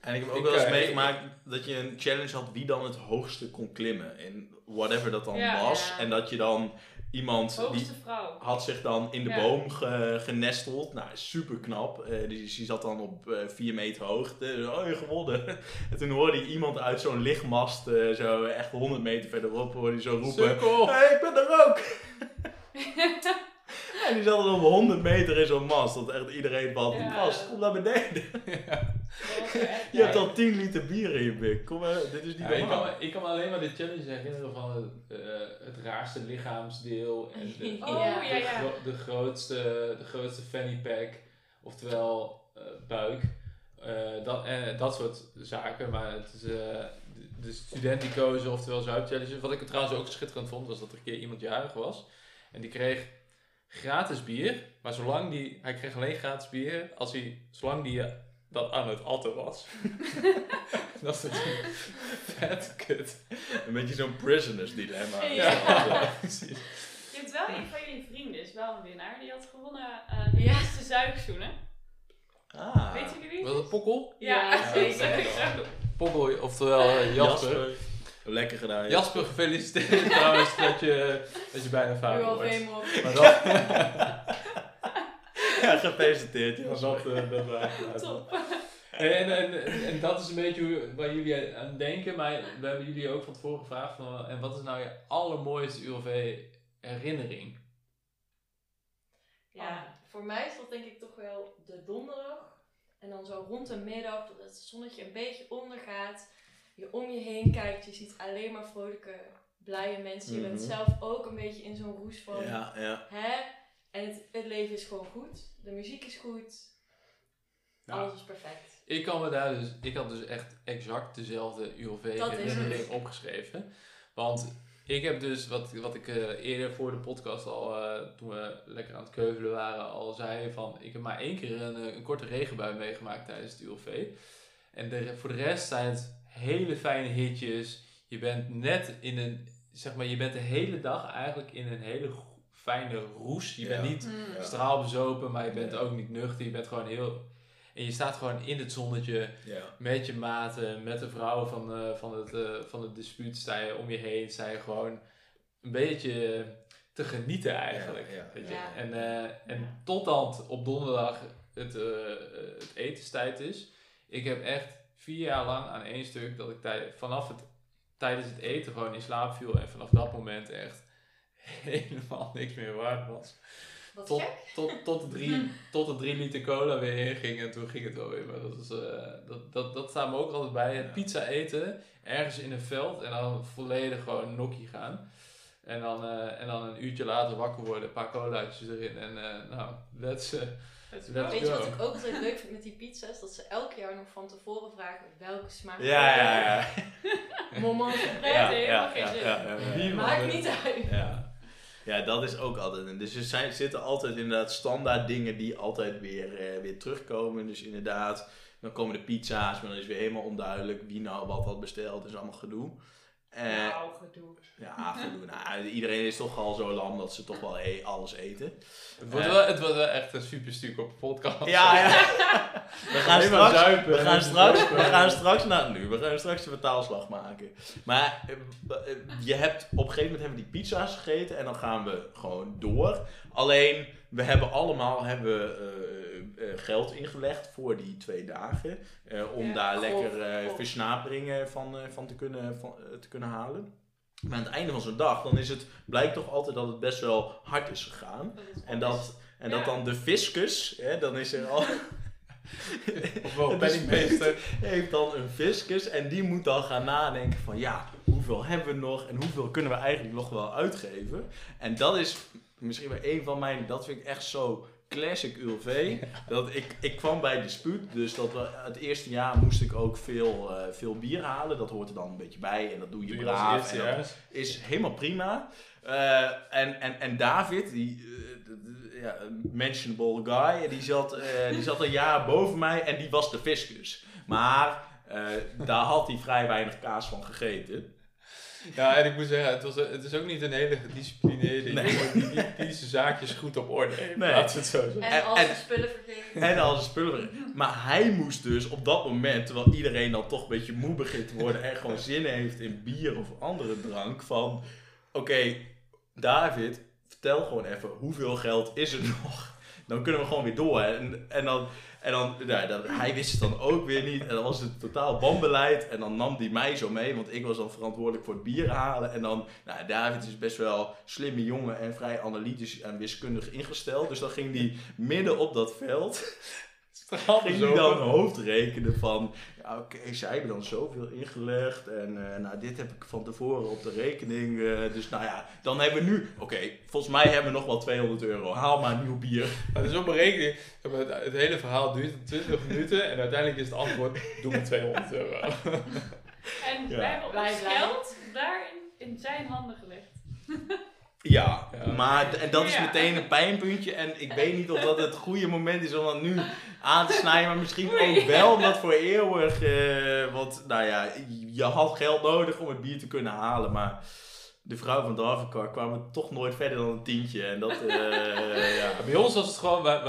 [SPEAKER 2] En ik heb ook
[SPEAKER 1] Ik,
[SPEAKER 2] wel eens
[SPEAKER 1] eh,
[SPEAKER 2] meegemaakt dat je een challenge had wie dan het hoogste kon klimmen. In whatever dat dan
[SPEAKER 3] Ja,
[SPEAKER 2] was.
[SPEAKER 4] ja.
[SPEAKER 2] En dat je dan iemand die
[SPEAKER 3] vrouw.
[SPEAKER 2] had zich dan in de
[SPEAKER 3] Ja.
[SPEAKER 2] boom ge- genesteld. Nou, super knap. Eh, die, die zat dan op eh 4 meter hoogte. Oh, je gewonnen. En toen hoorde je iemand uit zo'n lichtmast, eh, zo echt 100 meter verderop, hoorde je zo roepen. Hé, hey, ik ben er ook! En die zat dan op 100 meter in zo'n mast. Dat echt iedereen van,
[SPEAKER 3] Ja.
[SPEAKER 2] vast, kom naar beneden. Je hebt al 10 liter bier in je bik. Kom maar, dit is niet
[SPEAKER 1] Ja, ik, kan, ik kan me alleen maar de challenge herinneren van het, eh, het raarste lichaamsdeel. En de,
[SPEAKER 3] Oh,
[SPEAKER 4] Ja.
[SPEAKER 3] ja,
[SPEAKER 1] de,
[SPEAKER 3] ja.
[SPEAKER 1] gro- de grootste, de grootste fanny pack, oftewel eh, buik. Eh, dat, en dat soort zaken. Maar het is, eh, de, de studentico's, oftewel zuipchallenges. Wat ik trouwens ook schitterend vond, was dat er een keer iemand jarig was. En die kreeg gratis bier. Maar zolang die, hij kreeg alleen gratis bier als hij, zolang die eh, dat aan het atten was. dat is natuurlijk vet kut.
[SPEAKER 2] Een beetje zo'n prisoners dilemma.
[SPEAKER 3] Ja.
[SPEAKER 1] precies.
[SPEAKER 3] Je hebt wel een van jullie vrienden, is wel een winnaar. Die had gewonnen eh de
[SPEAKER 4] Ja.
[SPEAKER 3] beste zuipzoenen.
[SPEAKER 2] Ah.
[SPEAKER 3] Weet jullie wie?
[SPEAKER 1] Was het Pokkel?
[SPEAKER 3] Ja,
[SPEAKER 4] Ja,
[SPEAKER 3] zeker.
[SPEAKER 1] Pokkel, oftewel eh, Jasper.
[SPEAKER 2] Lekker gedaan.
[SPEAKER 1] Jasper, gefeliciteerd trouwens dat je, dat je bijna vader wordt. Maar dat,
[SPEAKER 2] Ja, gefeliciteerd. Jasper.
[SPEAKER 1] dat, eh, dat waren
[SPEAKER 3] Top.
[SPEAKER 1] En, en, en, en dat is een beetje waar jullie aan denken, maar we hebben jullie ook van tevoren gevraagd van, en wat is nou je allermooiste ULV herinnering?
[SPEAKER 4] Ja, voor mij is dat denk ik toch wel de donderdag. En dan zo rond de middag, dat het zonnetje een beetje ondergaat. Je om je heen kijkt, je ziet alleen maar vrolijke, blije mensen. Je bent
[SPEAKER 2] Mhm.
[SPEAKER 4] zelf ook een beetje in zo'n roes van,
[SPEAKER 2] Ja, ja.
[SPEAKER 4] hè? En het, het leven is gewoon goed. De muziek is goed.
[SPEAKER 1] Ja.
[SPEAKER 4] Alles is perfect.
[SPEAKER 1] Ik kan me daar dus, ik had dus echt exact dezelfde ULV
[SPEAKER 4] Dat is
[SPEAKER 1] herinnering
[SPEAKER 4] het.
[SPEAKER 1] opgeschreven. Want ik heb dus, wat, wat ik eh, eerder voor de podcast al, eh, toen we lekker aan het keuvelen waren, al zei van, ik heb maar één keer een, eh, een korte regenbui meegemaakt tijdens het ULV. En de, voor de rest zijn het hele fijne hitjes. Je bent net in een, zeg maar, je bent de hele dag eigenlijk in een hele fijne roes. Je bent
[SPEAKER 2] Ja.
[SPEAKER 1] niet
[SPEAKER 3] Mm.
[SPEAKER 2] Ja.
[SPEAKER 1] straalbezopen, maar je bent
[SPEAKER 2] Ja.
[SPEAKER 1] ook niet nuchter. Je bent gewoon heel... En je staat gewoon in het zonnetje
[SPEAKER 2] ja.
[SPEAKER 1] met je maten, met de vrouwen van, eh, van, het, eh, van het dispuut. Sta je om je heen, sta je gewoon een beetje te genieten eigenlijk.
[SPEAKER 2] Ja, ja.
[SPEAKER 1] weet je.
[SPEAKER 4] Ja.
[SPEAKER 1] En, eh, en totdat op donderdag het, eh, het etenstijd is. Ik heb echt vier jaar lang aan één stuk dat ik tij- vanaf het, tijdens het eten gewoon in slaap viel. En vanaf dat moment echt helemaal niks meer waard was.
[SPEAKER 4] Wat
[SPEAKER 1] Tot,
[SPEAKER 4] gek.
[SPEAKER 1] tot, tot, de drie, tot de drie liter cola weer inging en toen ging het wel weer. Maar dat, is, eh, dat, dat, dat staat me ook altijd bij.
[SPEAKER 2] Ja.
[SPEAKER 1] pizza eten, ergens in een veld en dan volledig gewoon nokkie gaan. En dan, eh, en dan een uurtje later wakker worden, een paar colaatjes erin en eh, nou, let's...
[SPEAKER 3] Let's
[SPEAKER 1] Let's
[SPEAKER 3] go.
[SPEAKER 4] Weet je wat ik ook altijd leuk vind met die pizza's? Dat ze elk jaar nog van tevoren vragen welke smaak.
[SPEAKER 2] Ja, ja, ja.
[SPEAKER 4] Moment.
[SPEAKER 2] Ja,
[SPEAKER 3] helemaal
[SPEAKER 2] ja, ja,
[SPEAKER 4] Maakt niet uit.
[SPEAKER 2] Ja. ja, dat is ook altijd. Dus er zijn, zitten altijd inderdaad standaard dingen die altijd weer, eh, weer terugkomen. Dus inderdaad, dan komen de pizza's, maar dan is weer helemaal onduidelijk wie nou wat had besteld. Dat is allemaal gedoe. Eh,
[SPEAKER 3] Nou, gedoe.
[SPEAKER 2] Ja, gedoe. Nou, iedereen is toch al zo lam dat ze toch wel e- alles eten.
[SPEAKER 1] het, wordt
[SPEAKER 2] Eh.
[SPEAKER 1] wel, het wordt wel echt een super stuk op de podcast.
[SPEAKER 2] Ja, ja. We gaan straks,
[SPEAKER 1] zuipen
[SPEAKER 2] we gaan straks, we gaan straks naar nu. We gaan straks de vertaalslag maken. Maar eh, je hebt op een gegeven moment hebben we die pizza's gegeten en dan gaan we gewoon door. Alleen we hebben allemaal hebben, geld ingelegd voor die twee dagen. eh, om
[SPEAKER 3] Ja,
[SPEAKER 2] daar lekker eh, versnaperingen van, eh, van, te, kunnen, van eh, te kunnen halen. Maar aan het einde van zo'n dag, dan is het, blijkt toch altijd dat het best wel hard is gegaan.
[SPEAKER 3] Dat is
[SPEAKER 2] En dat, en dat dan de fiscus, hè, dan is er al...
[SPEAKER 1] Ofwel
[SPEAKER 2] Het
[SPEAKER 1] penningmeester.
[SPEAKER 2] heeft dan een fiscus en die moet dan gaan nadenken van ja, hoeveel hebben we nog en hoeveel kunnen we eigenlijk nog wel uitgeven. En dat is misschien wel een van mijn, dat vind ik echt zo classic ULV. Dat ik, ik kwam bij dispuut, dus dat we, het eerste jaar moest ik ook veel, eh, veel bier halen. Dat hoort er dan een beetje bij en dat doe je
[SPEAKER 1] Doe je
[SPEAKER 2] braaf. En dat is helemaal prima. Eh, en, en, en David, die eh, ja, mentionable guy, die zat, die zat een jaar boven mij en die was de fiscus. Maar daar had hij vrij weinig kaas van gegeten.
[SPEAKER 1] Ja, en ik moet zeggen, het, was, het is ook niet een hele gedisciplineerde
[SPEAKER 2] Nee.
[SPEAKER 1] jongen die, die, die zijn zaakjes goed op orde heeft.
[SPEAKER 2] Nee.
[SPEAKER 1] We het zo zeggen.
[SPEAKER 4] En
[SPEAKER 2] en-
[SPEAKER 4] ze spullen vergeten.
[SPEAKER 2] En al zijn spullen. erin. Maar hij moest dus op dat moment, terwijl iedereen dan toch een beetje moe begint te worden en gewoon zin heeft in bier of andere drank, van oké, David, vertel gewoon even hoeveel geld is er nog? Dan kunnen we gewoon weer door. En, en dan, en dan nou, dat, hij wist het dan ook weer niet. En dan was het totaal wanbeleid. En dan nam hij mij zo mee, want ik was dan verantwoordelijk voor het bier halen. En dan, nou, David is best wel slimme jongen en vrij analytisch en wiskundig ingesteld. Dus dan ging hij midden op dat veld ging hij dan hoofdrekenen van, ja oké, zij hebben dan zoveel ingelegd en eh, nou dit heb ik van tevoren op de rekening, eh, dus nou ja, dan hebben we nu, oké, volgens mij hebben we nog wel 200 euro, haal maar nieuw bier.
[SPEAKER 1] Maar het is op een rekening. maar, Het, hele verhaal duurt 20 minuten en uiteindelijk is het antwoord: doe me 200 euro.
[SPEAKER 3] En
[SPEAKER 2] Ja.
[SPEAKER 3] wij hebben
[SPEAKER 4] Wij
[SPEAKER 3] ons geld daarin in zijn handen gelegd.
[SPEAKER 2] Ja,
[SPEAKER 1] Ja.
[SPEAKER 2] maar en dat is
[SPEAKER 3] Ja.
[SPEAKER 2] meteen een pijnpuntje en ik weet niet of dat het goede moment is om dat nu aan te snijden, maar misschien ook wel omdat voor eeuwig, eh, want nou ja, je had geld nodig om het bier te kunnen halen, maar de vrouw van Darvikar kwam toch nooit verder dan een tientje en dat, eh, ja.
[SPEAKER 1] Bij ons was het gewoon, wij,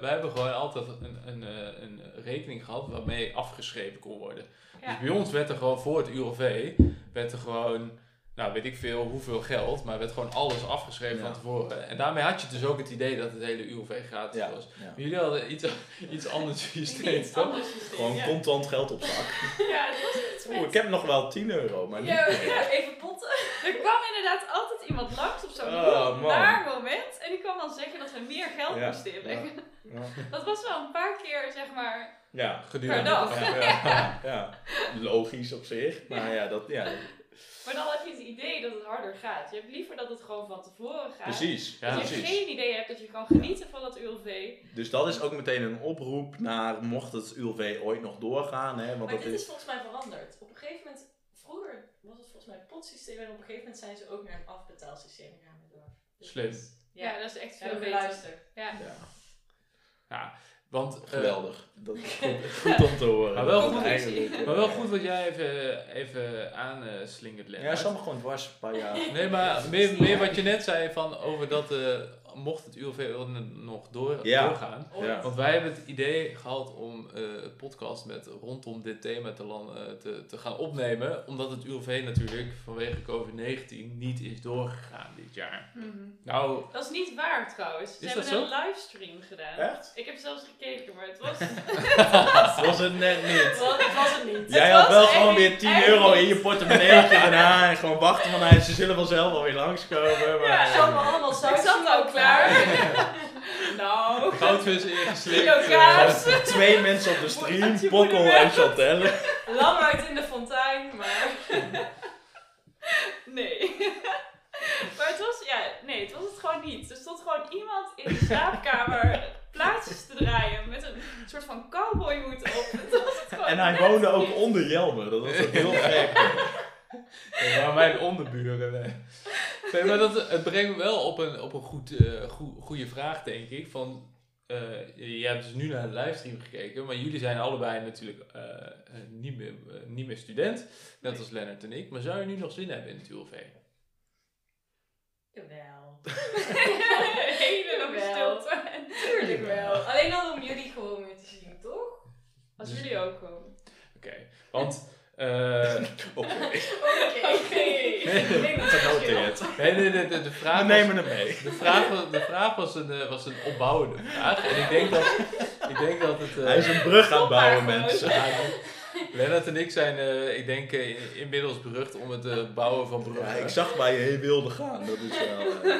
[SPEAKER 1] wij, hebben gewoon altijd een, een, eh, een rekening gehad waarmee afgeschreven kon worden.
[SPEAKER 3] Ja.
[SPEAKER 1] Dus bij ons werd er gewoon voor het ULV, werd er gewoon nou weet ik veel, hoeveel geld, maar werd gewoon alles afgeschreven
[SPEAKER 2] Ja.
[SPEAKER 1] van tevoren. En daarmee had je dus ook het idee dat het hele ULV gratis
[SPEAKER 2] Ja,
[SPEAKER 1] was.
[SPEAKER 2] ja.
[SPEAKER 1] Maar jullie hadden iets, iets anders systeem,
[SPEAKER 3] Iets
[SPEAKER 1] toch?
[SPEAKER 3] anders systeem,
[SPEAKER 2] Gewoon
[SPEAKER 3] ja.
[SPEAKER 2] contant geld op zak.
[SPEAKER 3] Ja, het was iets
[SPEAKER 2] Oeh, ik heb nog wel 10 euro, maar niet
[SPEAKER 4] Ja, even potten.
[SPEAKER 3] Er kwam inderdaad altijd iemand langs op zo'n
[SPEAKER 2] Oh,
[SPEAKER 3] naar moment. En die kwam dan zeggen dat we meer geld
[SPEAKER 2] Ja,
[SPEAKER 3] moesten inleggen.
[SPEAKER 2] Ja.
[SPEAKER 3] Dat was wel een paar keer, zeg maar.
[SPEAKER 2] Ja.
[SPEAKER 1] Gedurende
[SPEAKER 3] Per dag.
[SPEAKER 2] Ja, ja, ja. logisch op zich. Maar ja, dat, ja,
[SPEAKER 3] Maar dan heb je het idee dat het harder gaat. Je hebt liever dat het gewoon van tevoren gaat.
[SPEAKER 2] precies.
[SPEAKER 1] Ja,
[SPEAKER 3] dat je
[SPEAKER 2] precies.
[SPEAKER 3] geen idee hebt dat je kan genieten van dat ULV.
[SPEAKER 2] Dus dat is ook meteen een oproep naar, mocht het ULV ooit nog doorgaan. Hè, want
[SPEAKER 4] Maar
[SPEAKER 2] dat
[SPEAKER 4] dit
[SPEAKER 2] is,
[SPEAKER 4] is volgens mij veranderd. Op een gegeven moment, vroeger was het volgens mij het potsysteem en op een gegeven moment zijn ze ook naar een afbetaalsysteem gegaan. Dus
[SPEAKER 1] Slim.
[SPEAKER 3] Ja,
[SPEAKER 4] Ja,
[SPEAKER 3] dat is echt veel
[SPEAKER 4] we
[SPEAKER 3] beter.
[SPEAKER 4] luisteren.
[SPEAKER 3] Ja.
[SPEAKER 2] ja,
[SPEAKER 1] Ja, want... eh,
[SPEAKER 2] geweldig. Dat is goed, goed om te horen.
[SPEAKER 1] Maar wel goed. maar wel goed wat jij even, even aanslingert,
[SPEAKER 2] Ja,
[SPEAKER 1] Lennart.
[SPEAKER 2] hij zat me gewoon dwars een paar jaar.
[SPEAKER 1] Nee, maar meer, meer wat je net zei van over dat eh, mocht het ULV nog door,
[SPEAKER 2] Ja.
[SPEAKER 1] doorgaan.
[SPEAKER 2] Ja.
[SPEAKER 1] Want wij hebben het idee gehad om eh, het podcast met rondom dit thema te, eh, te, te gaan opnemen. Omdat het ULV natuurlijk vanwege COVID-19 niet is doorgegaan dit jaar.
[SPEAKER 3] Mhm.
[SPEAKER 1] Nou,
[SPEAKER 3] Dat is niet waar trouwens. Ze hebben een livestream gedaan.
[SPEAKER 2] Echt?
[SPEAKER 3] Ik heb zelfs gekeken, maar het was...
[SPEAKER 2] Dat was het net niet.
[SPEAKER 4] Wel, dat was het niet.
[SPEAKER 2] Jij had wel gewoon weer 10
[SPEAKER 3] echt
[SPEAKER 2] euro
[SPEAKER 3] niet.
[SPEAKER 2] in je portemonneetje daarna en gewoon wachten van ze zullen vanzelf alweer langskomen. Maar,
[SPEAKER 3] Ja,
[SPEAKER 4] Ze allemaal
[SPEAKER 3] Ik
[SPEAKER 4] saus.
[SPEAKER 3] zat al klaar.
[SPEAKER 1] Goudvis ingeslikt. Eh,
[SPEAKER 3] kaas.
[SPEAKER 2] Twee mensen op de stream, Pokkel en Chantelle.
[SPEAKER 4] Lang uit in de fontein, maar...
[SPEAKER 3] Nee. maar het was, ja, nee, het was het gewoon niet. Er stond gewoon iemand in de slaapkamer plaatjes te draaien met een soort van cowboyhoed op. Dat was het gewoon
[SPEAKER 2] En hij woonde ook
[SPEAKER 3] niet.
[SPEAKER 2] onder Jelmer, dat was ook heel gek.
[SPEAKER 1] Maar mijn onderburen. Nee. Nee, maar dat, het brengt me wel op een, op een goed, eh, goe- goede vraag, denk ik. Van, eh, je hebt dus nu naar de livestream gekeken, maar jullie zijn allebei natuurlijk eh, eh, niet, meer, niet meer student, net
[SPEAKER 3] Nee.
[SPEAKER 1] als Lennart en ik. Maar zou je nu nog zin hebben in het ULV?
[SPEAKER 4] Jawel.
[SPEAKER 3] Hele lange stilte.
[SPEAKER 4] Tuurlijk wel. Alleen al om jullie gewoon weer te zien, toch?
[SPEAKER 3] Als
[SPEAKER 1] Dus-
[SPEAKER 3] jullie ook komen.
[SPEAKER 1] Oké, want... eh,
[SPEAKER 2] Oké,
[SPEAKER 4] Oké.
[SPEAKER 3] Oké.
[SPEAKER 4] Nee, dat is
[SPEAKER 2] genoteerd.
[SPEAKER 1] nee, nee, de, de, de vraag
[SPEAKER 2] We nemen hem mee.
[SPEAKER 1] De vraag, was- de vraag was, een, eh, was een opbouwende vraag. En ik denk dat, ik denk dat het... eh,
[SPEAKER 2] Hij is een brug aan het bouwen, mensen.
[SPEAKER 1] ja, Lennart en ik zijn, eh, ik denk, in- inmiddels berucht om het eh, bouwen van bruggen.
[SPEAKER 2] Ja, ik zag waar je heen wilde gaan, dat is wel...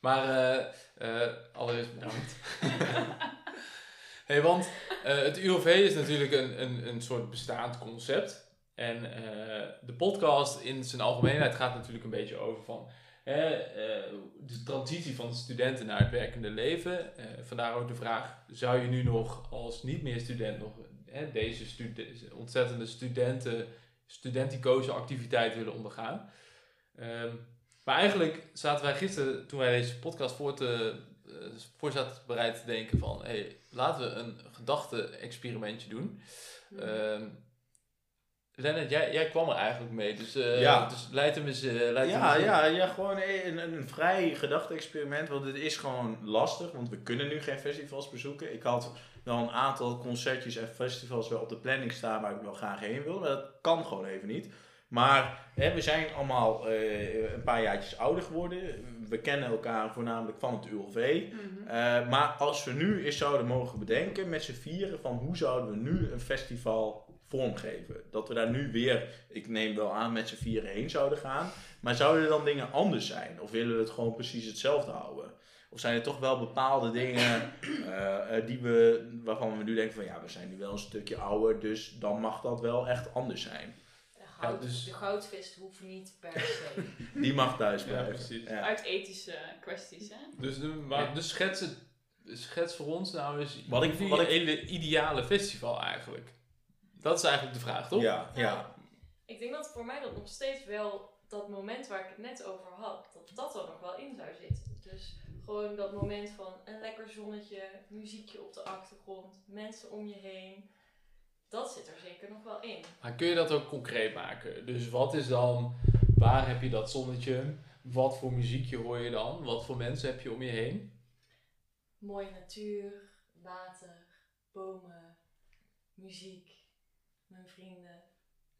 [SPEAKER 1] Maar eh, eh, allereerst bedankt. hey, want eh, het ULV is natuurlijk een, een, een soort bestaand concept. En eh, de podcast in zijn algemeenheid gaat natuurlijk een beetje over van hè, eh, de transitie van studenten naar het werkende leven. Eh, vandaar ook de vraag, zou je nu nog als niet meer student nog hè, deze ontzettende studenten, studenticoze activiteit willen ondergaan? Ehm, maar eigenlijk zaten wij gisteren, toen wij deze podcast voor, te, voor zaten bereid te denken van... Hey, laten we een gedachte-experimentje doen. Ehm Lennart, jij, jij kwam er eigenlijk mee, dus, eh
[SPEAKER 2] Ja.
[SPEAKER 1] dus leid hem eens, eh, leid hem
[SPEAKER 2] Ja, ja, ja, gewoon een, een, een vrij gedachte-experiment. Want het is gewoon lastig, want we kunnen nu geen festivals bezoeken. Ik had wel een aantal concertjes en festivals wel op de planning staan waar ik wel graag heen wil. Maar dat kan gewoon even niet. Maar hè, we zijn allemaal eh, een paar jaartjes ouder geworden. We kennen elkaar voornamelijk van het ULV. Eh, maar als we nu eens zouden mogen bedenken met z'n vieren van hoe zouden we nu een festival vormgeven. Dat we daar nu weer, ik neem wel aan, met z'n vieren heen zouden gaan. Maar zouden er dan dingen anders zijn? Of willen we het gewoon precies hetzelfde houden? Of zijn er toch wel bepaalde dingen eh, eh, die we, waarvan we nu denken van ja, we zijn nu wel een stukje ouder, dus dan mag dat wel echt anders zijn.
[SPEAKER 4] De, goud,
[SPEAKER 1] Ja, dus-
[SPEAKER 4] de goudvis hoeft niet per se.
[SPEAKER 2] Die mag thuis
[SPEAKER 1] Ja,
[SPEAKER 2] blijven.
[SPEAKER 1] precies.
[SPEAKER 2] Ja.
[SPEAKER 3] Uit ethische kwesties, hè?
[SPEAKER 1] Dus, de, maar, dus schets, het, schets voor ons nou eens
[SPEAKER 2] Wat ik- wat ik-
[SPEAKER 1] hele ideale festival eigenlijk. Dat is eigenlijk de vraag, toch?
[SPEAKER 2] Ja, ja.
[SPEAKER 4] Ik denk dat voor mij dat nog steeds wel dat moment waar ik het net over had, dat dat er nog wel in zou zitten. Dus gewoon dat moment van een lekker zonnetje, muziekje op de achtergrond, mensen om je heen. Dat zit er zeker nog wel in.
[SPEAKER 1] Maar kun je dat ook concreet maken? Dus wat is dan, waar heb je dat zonnetje? Wat voor muziekje hoor je dan? Wat voor mensen heb je om je heen?
[SPEAKER 4] Mooie natuur, water, bomen, muziek, mijn vrienden.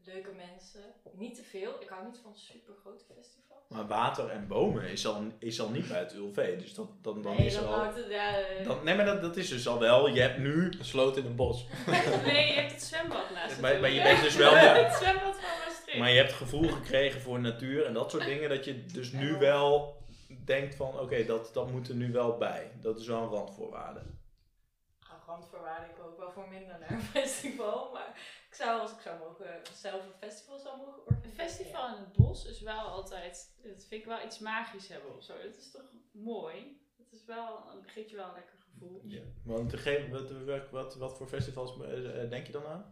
[SPEAKER 4] leuke mensen. Niet te veel. Ik hou niet van super grote festivals.
[SPEAKER 2] Maar water en bomen is al, is al niet bij het ULV. Dus dat, dan, dan
[SPEAKER 4] nee,
[SPEAKER 2] is er
[SPEAKER 4] dan
[SPEAKER 2] al...
[SPEAKER 4] houdt het, ja, eh,
[SPEAKER 2] Dan, nee, maar dat, dat is dus al wel. Je hebt nu...
[SPEAKER 1] Een sloot in een bos.
[SPEAKER 3] Nee, je hebt het zwembad naast
[SPEAKER 2] Maar, maar je bent dus wel...
[SPEAKER 3] Het zwembad van Maastricht.
[SPEAKER 2] Maar je hebt gevoel gekregen voor natuur en dat soort dingen. Dat je dus nu wel denkt van... Oké, dat, dat moet er nu wel bij. Dat is wel een randvoorwaarde.
[SPEAKER 4] Nou, randvoorwaarden, ik wil ook wel voor minder naar een festival. Maar zou, als ik zou mogen, zelf een festival zou mogen
[SPEAKER 3] Een
[SPEAKER 4] organiseren.
[SPEAKER 3] festival in het bos is wel altijd, dat vind ik wel iets magisch hebben of zo. Het is toch mooi? Het is wel, geeft je wel een lekker gevoel.
[SPEAKER 2] Ja. Want degene, wat, wat, wat, wat voor festivals eh, eh, denk je dan aan?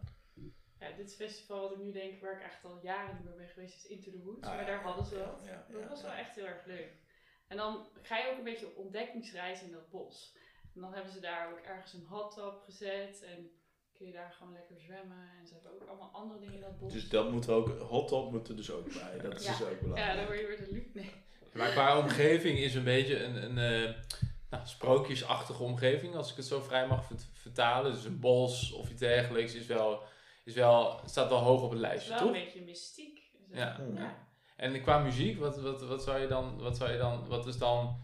[SPEAKER 3] Ja, dit festival wat ik nu denk, waar ik echt al jaren niet meer ben geweest, is Into the Woods.
[SPEAKER 2] Ah,
[SPEAKER 3] maar daar hadden ze dat.
[SPEAKER 2] Ja, ja,
[SPEAKER 3] Dat
[SPEAKER 2] ja,
[SPEAKER 3] was
[SPEAKER 2] ja.
[SPEAKER 3] wel echt heel erg leuk. En dan ga je ook een beetje op ontdekkingsreis in dat bos. En dan hebben ze daar ook ergens een hot tub gezet. En kun je daar gewoon lekker zwemmen. En ze hebben ook allemaal andere dingen in dat bos.
[SPEAKER 2] Dus dat moeten we ook... Hot top moet er dus ook bij. Dat is
[SPEAKER 4] Ja.
[SPEAKER 2] dus ook
[SPEAKER 3] ja,
[SPEAKER 2] belangrijk.
[SPEAKER 3] dan word je weer de lucht. Nee.
[SPEAKER 1] Maar qua omgeving is een beetje een, een eh, nou, sprookjesachtige omgeving, als ik het zo vrij mag vert- vertalen. Dus een bos of iets dergelijks is wel, is wel, staat wel hoog op het
[SPEAKER 3] Het is
[SPEAKER 1] lijstje,
[SPEAKER 3] wel
[SPEAKER 1] toch?
[SPEAKER 3] een beetje mystiek. Het?
[SPEAKER 1] Ja.
[SPEAKER 3] Ja.
[SPEAKER 1] En qua muziek, wat, wat, wat zou je dan, wat zou je dan, wat is dan,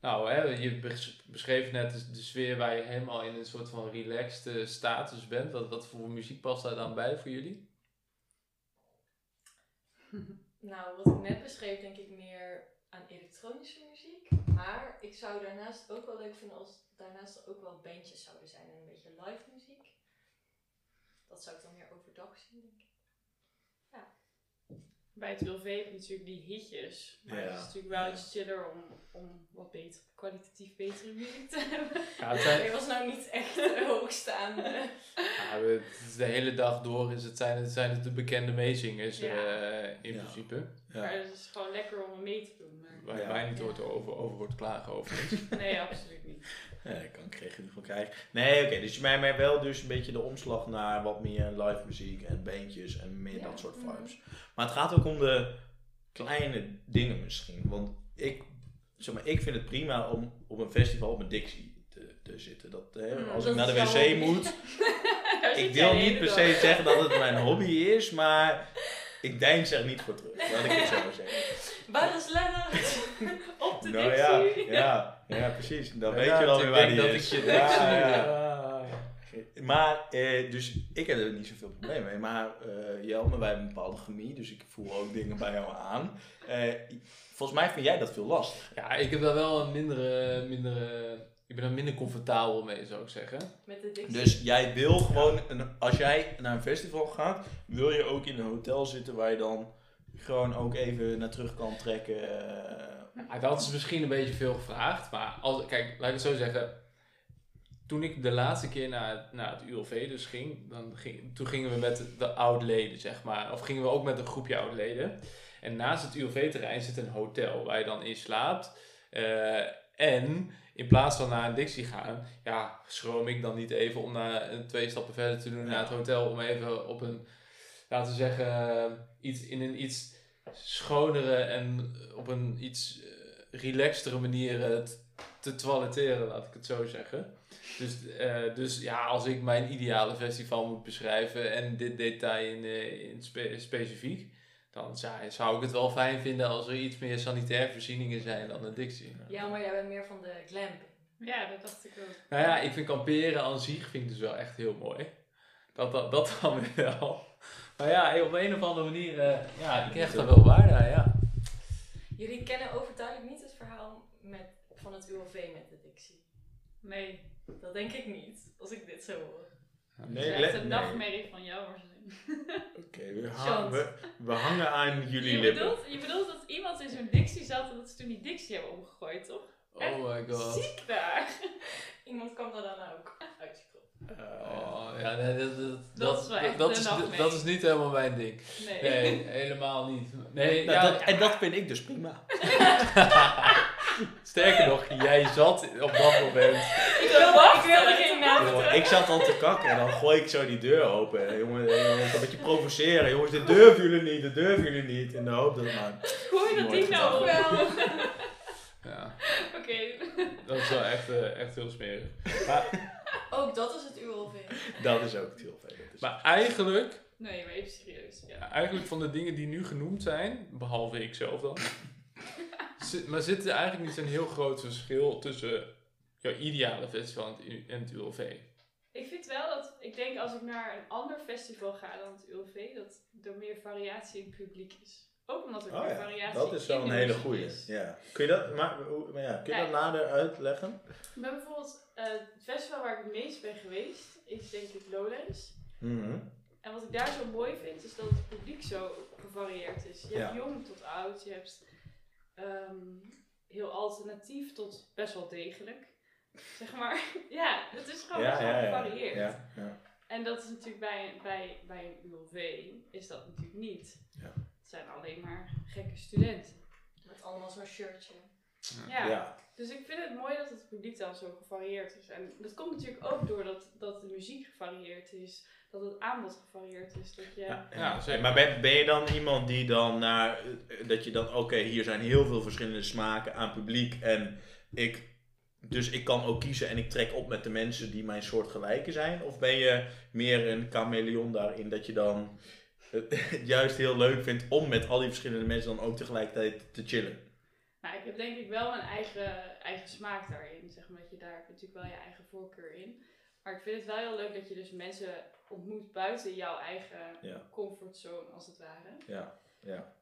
[SPEAKER 1] nou hè, je bes- beschreef net de, sfeer waar je helemaal in een soort van relaxed status bent. Wat, wat voor muziek past daar dan bij voor jullie?
[SPEAKER 4] Nou, wat ik net beschreef, denk ik meer aan elektronische muziek. Maar ik zou daarnaast ook wel leuk vinden als daarnaast ook wel bandjes zouden zijn en een beetje live muziek. Dat zou ik dan meer overdag zien, denk ik.
[SPEAKER 3] Bij het ULV heb je natuurlijk die hitjes. Maar
[SPEAKER 2] Ja.
[SPEAKER 3] het is natuurlijk wel
[SPEAKER 2] Ja.
[SPEAKER 3] iets chiller om, om wat beter, kwalitatief betere muziek te hebben.
[SPEAKER 1] Ja, het zijn,
[SPEAKER 4] was nou niet echt hoogstaande.
[SPEAKER 1] ja, we- het is de hele dag door is het zijn, het zijn het de bekende meezingers
[SPEAKER 3] Ja.
[SPEAKER 1] eh, in
[SPEAKER 2] Ja.
[SPEAKER 1] principe.
[SPEAKER 3] Maar
[SPEAKER 2] Ja.
[SPEAKER 3] het is gewoon lekker om mee te doen. Maar
[SPEAKER 1] Waar
[SPEAKER 2] Ja.
[SPEAKER 1] wij niet over, over wordt klagen over.
[SPEAKER 3] nee, absoluut niet.
[SPEAKER 2] Ja, ik kan kreeg je ervan krijgen. Nee, oké, dus je mij maar wel dus een beetje de omslag naar wat meer live muziek en bandjes en meer
[SPEAKER 4] Ja.
[SPEAKER 2] dat soort
[SPEAKER 4] Mhm.
[SPEAKER 2] vibes. Maar het gaat ook om de kleine dingen misschien. Want ik, zeg maar, ik vind het prima om op een festival op een Dixie te, te zitten. Dat, hè,
[SPEAKER 4] Mm,
[SPEAKER 2] als
[SPEAKER 4] dat
[SPEAKER 2] ik naar de wc
[SPEAKER 4] hobby.
[SPEAKER 2] moet, ik wil niet per se zeggen dat het mijn hobby is, maar ik denk er niet voor terug. Laat ik het zo zeggen.
[SPEAKER 4] Waar is Lennart?
[SPEAKER 3] Op de
[SPEAKER 2] Nou ja,
[SPEAKER 3] Dixie.
[SPEAKER 2] ja, ja, precies. Dan weet
[SPEAKER 1] Ja,
[SPEAKER 2] je wel weer waar die
[SPEAKER 1] dat
[SPEAKER 2] is.
[SPEAKER 1] ik je
[SPEAKER 2] Ja. Maar, eh, dus ik heb er niet zoveel probleem mee. Maar eh Jelme, wij hebben een bepaalde chemie, dus ik voel ook dingen bij jou aan. Eh, volgens mij vind jij dat veel lastig.
[SPEAKER 1] Ja, ik heb daar wel een mindere, mindere, ik ben er minder comfortabel mee, zou ik zeggen.
[SPEAKER 4] Met de Dixie.
[SPEAKER 2] Dus jij wil gewoon, een, als jij naar een festival gaat, wil je ook in een hotel zitten waar je dan gewoon ook even naar terug kan trekken. eh.
[SPEAKER 1] Ja, dat is misschien een beetje veel gevraagd, maar als, kijk, laat ik het zo zeggen. Toen ik de laatste keer naar, het- naar het ULV dus ging, dan ging, toen gingen we met de oud-leden, zeg maar. Of gingen we ook met een groepje oud-leden. En naast het ULV-terrein zit een hotel waar je dan in slaapt. Eh, en in plaats van naar een Dixie gaan, ja, schroom ik dan niet even om naar twee stappen verder te doen
[SPEAKER 2] Ja.
[SPEAKER 1] naar het hotel. Om even op een, laten we zeggen, iets, in een iets schonere en op een iets eh, relaxtere manier eh, te toiletteren, laat ik het zo zeggen. Dus, eh, dus ja, als ik mijn ideale festival moet beschrijven en dit detail in, in spe- specifiek, dan zou, zou ik het wel fijn vinden als er iets meer sanitaire voorzieningen zijn dan een Dixie.
[SPEAKER 4] Ja, maar jij bent meer van de glamping.
[SPEAKER 3] Ja, dat dacht ik ook.
[SPEAKER 1] Nou ja, ik vind kamperen aan zich vind ik dus wel echt heel mooi. Dat, dat, dat dan weer wel. Maar ja, op een of andere manier, eh, ja, ik hecht er wel waarde aan, ja.
[SPEAKER 4] Jullie kennen overduidelijk niet het verhaal met, van het ULV met de Dixie.
[SPEAKER 3] Nee,
[SPEAKER 4] Dat denk ik niet, als ik dit zo hoor.
[SPEAKER 3] het
[SPEAKER 2] Nee,
[SPEAKER 3] is
[SPEAKER 2] le-
[SPEAKER 3] echt een
[SPEAKER 2] nee.
[SPEAKER 3] nachtmerrie van jou, Marceline.
[SPEAKER 2] Oké, we, hangen- we, we hangen aan jullie
[SPEAKER 3] Je
[SPEAKER 2] lippen.
[SPEAKER 3] bedoelt, je bedoelt dat iemand in zo'n Dixie zat en dat ze toen die Dixie hebben omgegooid, toch?
[SPEAKER 1] Oh my god.
[SPEAKER 3] Ziek daar.
[SPEAKER 4] Iemand kwam er dan ook uit.
[SPEAKER 1] Oh, ja, nee, dat, dat,
[SPEAKER 3] Dat is
[SPEAKER 1] dat, is,
[SPEAKER 3] nachtmerrie.
[SPEAKER 1] dat is niet helemaal mijn ding.
[SPEAKER 3] Nee.
[SPEAKER 1] Nee, helemaal niet. Nee,
[SPEAKER 2] Nou,
[SPEAKER 1] ja,
[SPEAKER 2] dat, en dat vind ik dus prima.
[SPEAKER 1] Sterker nog, jij zat op dat moment.
[SPEAKER 4] Ik wilde, ik wilde geen naam
[SPEAKER 2] Jongen, ik zat al te kakken en dan gooi ik zo die deur open. En Jongen, jongen, een beetje provoceren. Jongens, dit durven jullie niet, dit durven jullie niet. In de hoop dat het maar...
[SPEAKER 3] Gooi dat ding nou op.
[SPEAKER 4] gedaan.
[SPEAKER 1] Ja,
[SPEAKER 3] Oké.
[SPEAKER 1] dat is wel echt, eh, echt heel smerig. Maar,
[SPEAKER 4] Ook dat is het ULV.
[SPEAKER 2] Dat is ook. Dat is-
[SPEAKER 1] maar eigenlijk
[SPEAKER 3] Nee, maar even serieus. Ja.
[SPEAKER 1] Ja, eigenlijk van de dingen die nu genoemd zijn, behalve ik zelf dan. Maar zit er eigenlijk niet zo'n heel groot verschil tussen jouw ideale festival en het, ULV?
[SPEAKER 3] Ik vind wel dat, ik denk als ik naar een ander festival ga dan het ULV, dat er meer variatie in het publiek is. Ook omdat er
[SPEAKER 2] Oh
[SPEAKER 3] meer
[SPEAKER 2] ja,
[SPEAKER 3] variatie
[SPEAKER 2] dat is wel
[SPEAKER 3] in
[SPEAKER 2] een hele goeie.
[SPEAKER 3] is.
[SPEAKER 2] Ja. Kun je dat, maar, ja, kun je
[SPEAKER 3] Ja.
[SPEAKER 2] dat nader uitleggen?
[SPEAKER 3] Maar bijvoorbeeld, eh, het festival waar ik het meest ben geweest, is denk ik Lowlands.
[SPEAKER 2] Mhm.
[SPEAKER 3] En wat ik daar zo mooi vind, is dat het publiek zo gevarieerd is. Je hebt
[SPEAKER 2] Ja.
[SPEAKER 3] jong tot oud, je hebt ehm, heel alternatief tot best wel degelijk. Zeg maar, ja, het is gewoon best wel gevarieerd.
[SPEAKER 2] Ja, ja.
[SPEAKER 3] En dat is natuurlijk bij, bij, bij een ULV, is dat natuurlijk niet.
[SPEAKER 2] Ja.
[SPEAKER 3] Het zijn alleen maar gekke studenten.
[SPEAKER 4] Met allemaal zo'n shirtje.
[SPEAKER 3] Ja.
[SPEAKER 2] Ja.
[SPEAKER 3] Dus ik vind het mooi dat het publiek dan zo gevarieerd is. En dat komt natuurlijk ook doordat dat de muziek gevarieerd is, dat het aanbod gevarieerd is. Dat je,
[SPEAKER 2] Ja,
[SPEAKER 1] Ja,
[SPEAKER 2] ja.
[SPEAKER 1] zeker.
[SPEAKER 2] Maar ben, ben je dan iemand die dan naar, eh, dat je dan, oké, hier zijn heel veel verschillende smaken aan publiek en ik, dus ik kan ook kiezen en ik trek op met de mensen die mijn soort gelijken zijn? Of ben je meer een chameleon daarin dat je dan het juist heel leuk vindt om met al die verschillende mensen dan ook tegelijkertijd te chillen?
[SPEAKER 3] Nou, ik heb denk ik wel mijn eigen, eigen smaak daarin. Zeg maar, dat je daar heb je natuurlijk wel je eigen voorkeur in. Maar ik vind het wel heel leuk dat je dus mensen ontmoet buiten jouw eigen
[SPEAKER 2] Ja.
[SPEAKER 3] comfortzone, als het ware.
[SPEAKER 2] Ja, ja.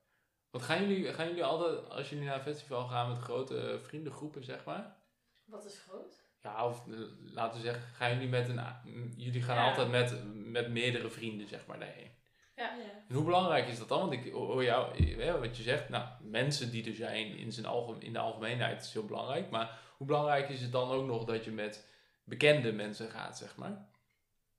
[SPEAKER 1] Want gaan jullie, gaan jullie altijd, als jullie naar een festival gaan met grote vriendengroepen, zeg maar?
[SPEAKER 4] Wat is groot?
[SPEAKER 1] Ja, of eh, laten we zeggen, gaan jullie met een, a- m, jullie gaan
[SPEAKER 3] Ja.
[SPEAKER 1] altijd met, met meerdere vrienden, zeg maar, daarheen.
[SPEAKER 3] Ja.
[SPEAKER 1] En hoe belangrijk is dat dan? Want ik hoor jou, eh, wat je zegt, nou, mensen die er zijn in, zijn algemeen, in de algemeenheid is heel belangrijk. Maar hoe belangrijk is het dan ook nog dat je met bekende mensen gaat, zeg maar?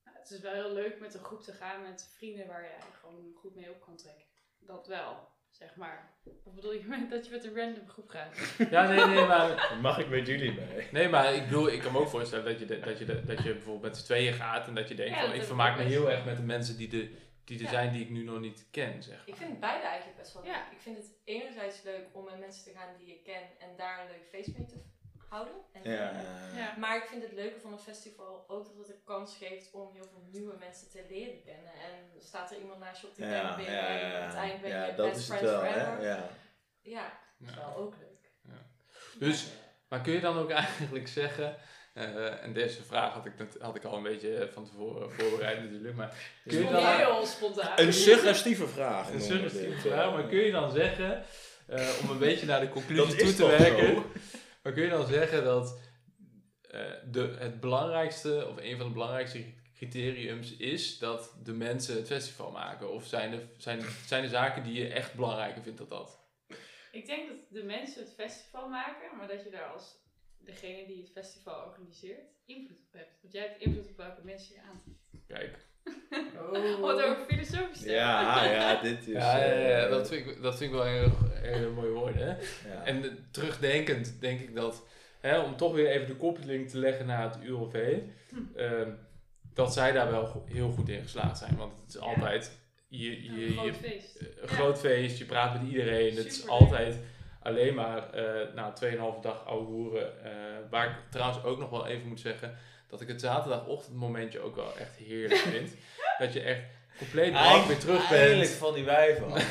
[SPEAKER 3] Nou, het is wel heel leuk met een groep te gaan met vrienden waar je gewoon goed mee op kan trekken. Dat wel, zeg maar. Wat bedoel je met dat je met een random groep gaat?
[SPEAKER 1] Ja, nee, nee, maar,
[SPEAKER 2] Mag ik met jullie mee?
[SPEAKER 1] nee, maar ik bedoel, ik kan me ook voorstellen dat je, de- dat je, de- dat je bijvoorbeeld met z'n tweeën gaat en dat je denkt
[SPEAKER 3] Ja,
[SPEAKER 1] van, ik vermaak
[SPEAKER 3] ik
[SPEAKER 1] me heel erg met de mensen die, de, die er
[SPEAKER 3] Ja.
[SPEAKER 1] zijn die ik nu nog niet ken, zeg
[SPEAKER 4] Ik
[SPEAKER 1] maar.
[SPEAKER 4] vind beide eigenlijk best wel leuk.
[SPEAKER 3] Ja.
[SPEAKER 4] Ik vind het enerzijds leuk om met mensen te gaan die ik ken en daar een leuk feest mee te houden. En
[SPEAKER 2] Ja,
[SPEAKER 4] vieren.
[SPEAKER 3] Ja.
[SPEAKER 4] Maar ik vind het leuke van een festival ook dat het een kans geeft om heel veel nieuwe mensen te leren kennen. En staat er iemand naast je op de
[SPEAKER 2] ja,
[SPEAKER 4] camping
[SPEAKER 2] ja,
[SPEAKER 4] en
[SPEAKER 2] ja,
[SPEAKER 4] aan het eind ben
[SPEAKER 2] ja,
[SPEAKER 4] je
[SPEAKER 2] dat
[SPEAKER 4] best
[SPEAKER 2] is het
[SPEAKER 4] friends
[SPEAKER 2] wel,
[SPEAKER 4] forever.
[SPEAKER 2] hè? Ja.
[SPEAKER 4] Ja, dat is
[SPEAKER 1] Ja.
[SPEAKER 4] wel ook leuk.
[SPEAKER 1] Dus, maar kun je dan ook eigenlijk zeggen, eh, en deze vraag had ik, had ik al een beetje van tevoren voorbereid natuurlijk, maar kun je dan,
[SPEAKER 3] heel spontaan.
[SPEAKER 2] Een suggestieve vraag.
[SPEAKER 1] een suggestieve
[SPEAKER 2] dit,
[SPEAKER 1] vraag,
[SPEAKER 2] eh.
[SPEAKER 1] maar kun je dan zeggen, eh, om een beetje naar de conclusie toe te werken,
[SPEAKER 2] zo?
[SPEAKER 1] Maar kun je dan zeggen dat eh, de, het belangrijkste, of een van de belangrijkste criteriums is dat de mensen het festival maken? Of zijn er, zijn, zijn er zaken die je echt belangrijker vindt dan dat?
[SPEAKER 3] Ik denk dat de mensen het festival maken, maar dat je daar als degene die het festival organiseert invloed op hebt. Want jij hebt invloed op welke mensen je aantrekt.
[SPEAKER 1] Kijk.
[SPEAKER 3] Wat ook filosofisch te
[SPEAKER 2] Ja, ja, dit is...
[SPEAKER 1] Ja, ja, ja,
[SPEAKER 2] eh,
[SPEAKER 1] dat, vind ik, dat vind ik wel heel, hele mooie woorden. Hè?
[SPEAKER 2] ja.
[SPEAKER 1] En eh, terugdenkend denk ik dat, hè, om toch weer even de koppeling te leggen naar het ULV, ehm, dat zij daar wel heel goed in geslaagd zijn. Want het is
[SPEAKER 3] Ja.
[SPEAKER 1] altijd je, je,
[SPEAKER 3] Een
[SPEAKER 1] je,
[SPEAKER 3] groot feest.
[SPEAKER 1] eh, een groot feest, je praat met iedereen. Het is altijd alleen maar eh nou, 2,5 dag oude hoeren. eh, waar ik trouwens ook nog wel even moet zeggen, dat ik het zaterdagochtend momentje ook wel echt heerlijk vind. dat je echt compleet brak weer terug
[SPEAKER 2] Eindelijk
[SPEAKER 1] bent.
[SPEAKER 2] van die wijven.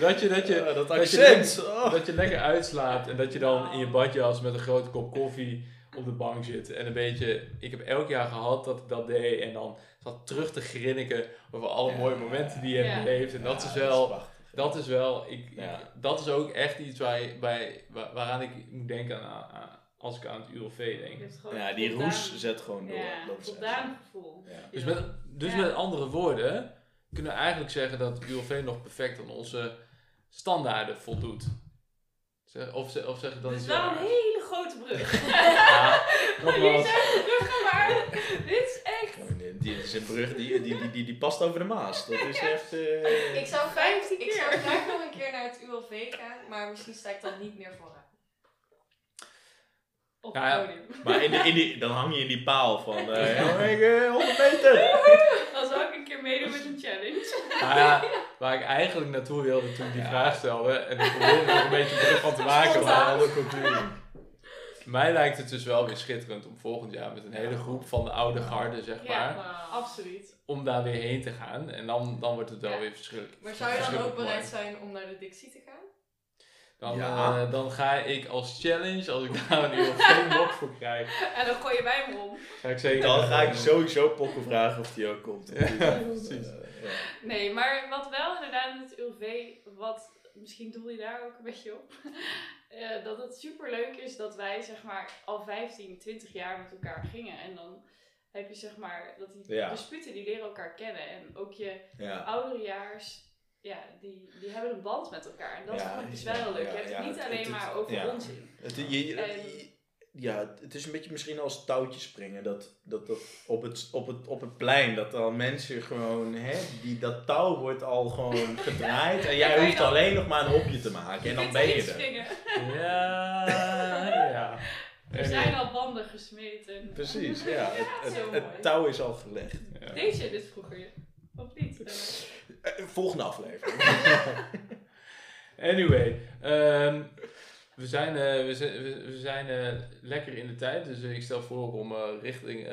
[SPEAKER 1] Dat je, dat je,
[SPEAKER 2] Oh, dat
[SPEAKER 1] dat je
[SPEAKER 2] accent. oh.
[SPEAKER 1] dat je lekker uitslaapt en dat je dan in je badjas met een grote kop koffie op de bank zit. En een beetje, ik heb elk jaar gehad dat ik dat deed en dan zat terug te grinniken over alle
[SPEAKER 2] Ja.
[SPEAKER 1] mooie momenten die je hebt beleefd. En dat is wel, dat is wel, ik,
[SPEAKER 2] Ja.
[SPEAKER 1] dat is ook echt iets waar, bij, waaraan ik moet denken aan, aan- als ik aan het ULV denk.
[SPEAKER 2] Ja, die
[SPEAKER 3] voldaan-
[SPEAKER 2] roes zet gewoon door.
[SPEAKER 3] Ja, voldaan gevoel.
[SPEAKER 2] Ja.
[SPEAKER 1] Dus, met, dus
[SPEAKER 3] Ja.
[SPEAKER 1] met andere woorden kunnen we eigenlijk zeggen dat het ULV nog perfect aan onze standaarden voldoet. Of, ze- of zeg ik dat
[SPEAKER 3] Het is wel een hele grote brug.
[SPEAKER 1] Ja, nogmaals.
[SPEAKER 3] bruggen, maar dit is echt...
[SPEAKER 2] die is een brug die, die, die, die, die past over de Maas. Dat is echt... eh,
[SPEAKER 4] Ik zou,
[SPEAKER 3] 15
[SPEAKER 4] ik zou
[SPEAKER 3] keer.
[SPEAKER 4] graag nog een keer naar het ULV gaan, maar misschien sta ik dan niet meer vooraan.
[SPEAKER 3] Op
[SPEAKER 1] Ja, ja.
[SPEAKER 3] het podium.
[SPEAKER 2] Maar in de, in die, dan hang je in die paal van... eh ja, ik, eh, 100 meter!
[SPEAKER 3] Dan zou ik een keer meedoen met een challenge.
[SPEAKER 1] Maar ja, waar ik eigenlijk naartoe wilde toen ik die
[SPEAKER 2] Ja.
[SPEAKER 1] vraag stelde, en ik probeerde er nog een beetje druk van te maken, maar
[SPEAKER 2] Alle conclusie.
[SPEAKER 1] mij lijkt het dus wel weer schitterend om volgend jaar met een hele
[SPEAKER 2] Ja.
[SPEAKER 1] groep van de oude garde, zeg
[SPEAKER 3] Ja.
[SPEAKER 1] maar,
[SPEAKER 4] Nou,
[SPEAKER 3] Absoluut.
[SPEAKER 1] om daar weer heen te gaan. En dan, dan wordt het wel
[SPEAKER 4] Ja.
[SPEAKER 1] weer verschrikkelijk.
[SPEAKER 4] Maar zou je dan ook bereid zijn om naar de Dixie te gaan?
[SPEAKER 1] Dan,
[SPEAKER 2] Ja.
[SPEAKER 1] eh, dan ga ik als challenge, als ik daar ieder geval geen mok voor krijg,
[SPEAKER 3] En dan gooi je bij hem om.
[SPEAKER 1] ga ik zeker...
[SPEAKER 2] Dan ga ik sowieso Pokken vragen of die ook komt.
[SPEAKER 1] Ja, precies.
[SPEAKER 3] Nee, maar wat wel inderdaad met het ULV, wat misschien doel je daar ook een beetje op, eh, dat het super leuk is dat wij zeg maar al 15, 20 jaar met elkaar gingen. En dan heb je zeg maar dat die
[SPEAKER 2] Ja.
[SPEAKER 3] disputen die leren elkaar kennen. En ook je
[SPEAKER 2] Ja.
[SPEAKER 3] ouderejaars, ja, die, die hebben een band met elkaar. En dat
[SPEAKER 2] Ja,
[SPEAKER 3] ik dus wel heel leuk.
[SPEAKER 2] ja,
[SPEAKER 3] je hebt
[SPEAKER 2] ja,
[SPEAKER 3] het niet
[SPEAKER 2] het-
[SPEAKER 3] alleen
[SPEAKER 2] het-
[SPEAKER 3] maar over
[SPEAKER 2] ja.
[SPEAKER 3] onzin.
[SPEAKER 2] Het, je, je-
[SPEAKER 3] En-
[SPEAKER 2] ja, het is een beetje misschien als touwtjes springen. Dat, dat, dat op, het, op, het, op het plein, dat dan mensen gewoon, hè, die, dat touw wordt al gewoon gedraaid. En jij hoeft
[SPEAKER 3] dan-
[SPEAKER 2] alleen nog maar een hopje te maken. En dan ben je er.
[SPEAKER 3] springen.
[SPEAKER 1] Ja, ja.
[SPEAKER 3] Er zijn al banden gesmeed. En...
[SPEAKER 2] Precies, ja. Het, touw is al gelegd.
[SPEAKER 1] Ja.
[SPEAKER 3] Deed je dit vroeger? Of niet? Eh,
[SPEAKER 2] Eh, volgende aflevering.
[SPEAKER 1] Anyway, ehm, we zijn, eh, we zijn, we- zijn lekker in de tijd, dus ik stel voor om richting,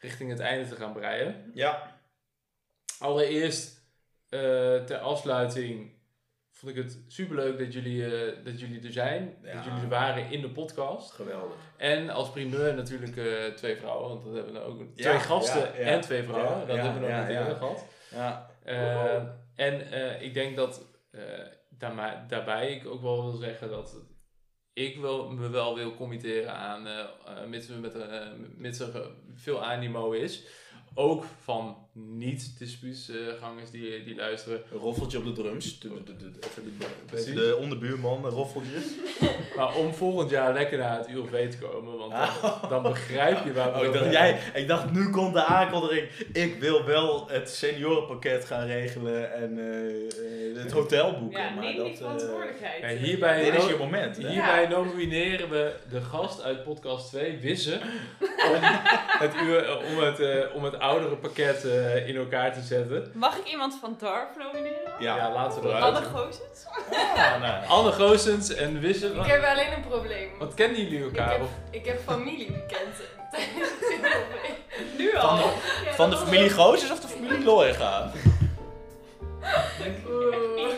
[SPEAKER 1] richting het einde te gaan breien.
[SPEAKER 2] ja,
[SPEAKER 1] Allereerst, ter afsluiting, vond ik het superleuk dat jullie, dat jullie er zijn,
[SPEAKER 2] Ja.
[SPEAKER 1] dat jullie er waren in de podcast.
[SPEAKER 2] geweldig.
[SPEAKER 1] En als primeur natuurlijk twee vrouwen, want dat hebben we nou ook.
[SPEAKER 2] Ja,
[SPEAKER 1] twee gasten
[SPEAKER 2] ja,
[SPEAKER 1] en twee vrouwen, dat hebben we nog niet eerder gehad.
[SPEAKER 2] Ja,
[SPEAKER 1] Eh, en eh, ik denk dat eh, daarbij ik ook wel wil zeggen dat ik wel, me wel wil committeren aan, eh, mits, met, eh, mits er veel animo is, ook van niet-dispuutsgangers die, die luisteren.
[SPEAKER 2] een roffeltje op de drums. De, de, de, de, even de,
[SPEAKER 1] Precies.
[SPEAKER 2] de onderbuurman, een roffeltje.
[SPEAKER 1] Maar om volgend jaar lekker naar het ULV te komen, want dan, dan begrijp je waar we
[SPEAKER 2] Oh, ik, dacht, jij, ik dacht, nu komt de aankondiging. Ik wil wel het seniorenpakket gaan regelen en eh, eh, het hotel boeken.
[SPEAKER 3] ja,
[SPEAKER 2] maar
[SPEAKER 3] neem
[SPEAKER 2] dat,
[SPEAKER 3] die
[SPEAKER 2] eh,
[SPEAKER 3] verantwoordelijkheid.
[SPEAKER 1] hierbij-
[SPEAKER 2] dit is je moment. Hè?
[SPEAKER 1] Hierbij nomineren we de gast uit podcast 2, Wisse, om het, uur- om het, om het oudere pakket eh, in elkaar te zetten.
[SPEAKER 3] Mag ik iemand van DARF nomineren?
[SPEAKER 1] Ja, laten we
[SPEAKER 2] vooruit.
[SPEAKER 3] Anne
[SPEAKER 1] eruit.
[SPEAKER 3] Goossens?
[SPEAKER 2] Ah, nou.
[SPEAKER 1] Anne Goossens en Wisse.
[SPEAKER 4] Ik heb alleen een probleem.
[SPEAKER 1] wat kennen jullie
[SPEAKER 4] Ik
[SPEAKER 1] elkaar?
[SPEAKER 4] heb,
[SPEAKER 1] Of,
[SPEAKER 4] ik heb familie die kent.
[SPEAKER 3] Nu al?
[SPEAKER 4] Ja,
[SPEAKER 2] Van de familie
[SPEAKER 4] was
[SPEAKER 2] Goossens of de familie Loega?
[SPEAKER 4] Oeh.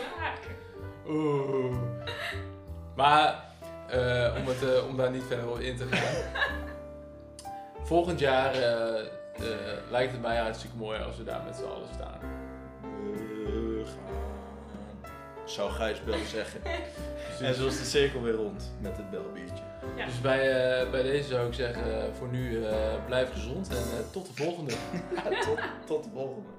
[SPEAKER 1] Oeh. Maar eh, om, het, eh, om daar niet verder op in te gaan. Volgend jaar eh, eh, lijkt het mij hartstikke mooi als we daar met z'n allen staan.
[SPEAKER 2] We gaan. Zou Gijs Bel zeggen. En zo is de cirkel weer rond met het belbiertje.
[SPEAKER 3] Ja.
[SPEAKER 1] dus bij, eh, bij deze zou ik zeggen, eh, voor nu eh, blijf gezond en eh, tot de volgende.
[SPEAKER 2] tot, tot de volgende.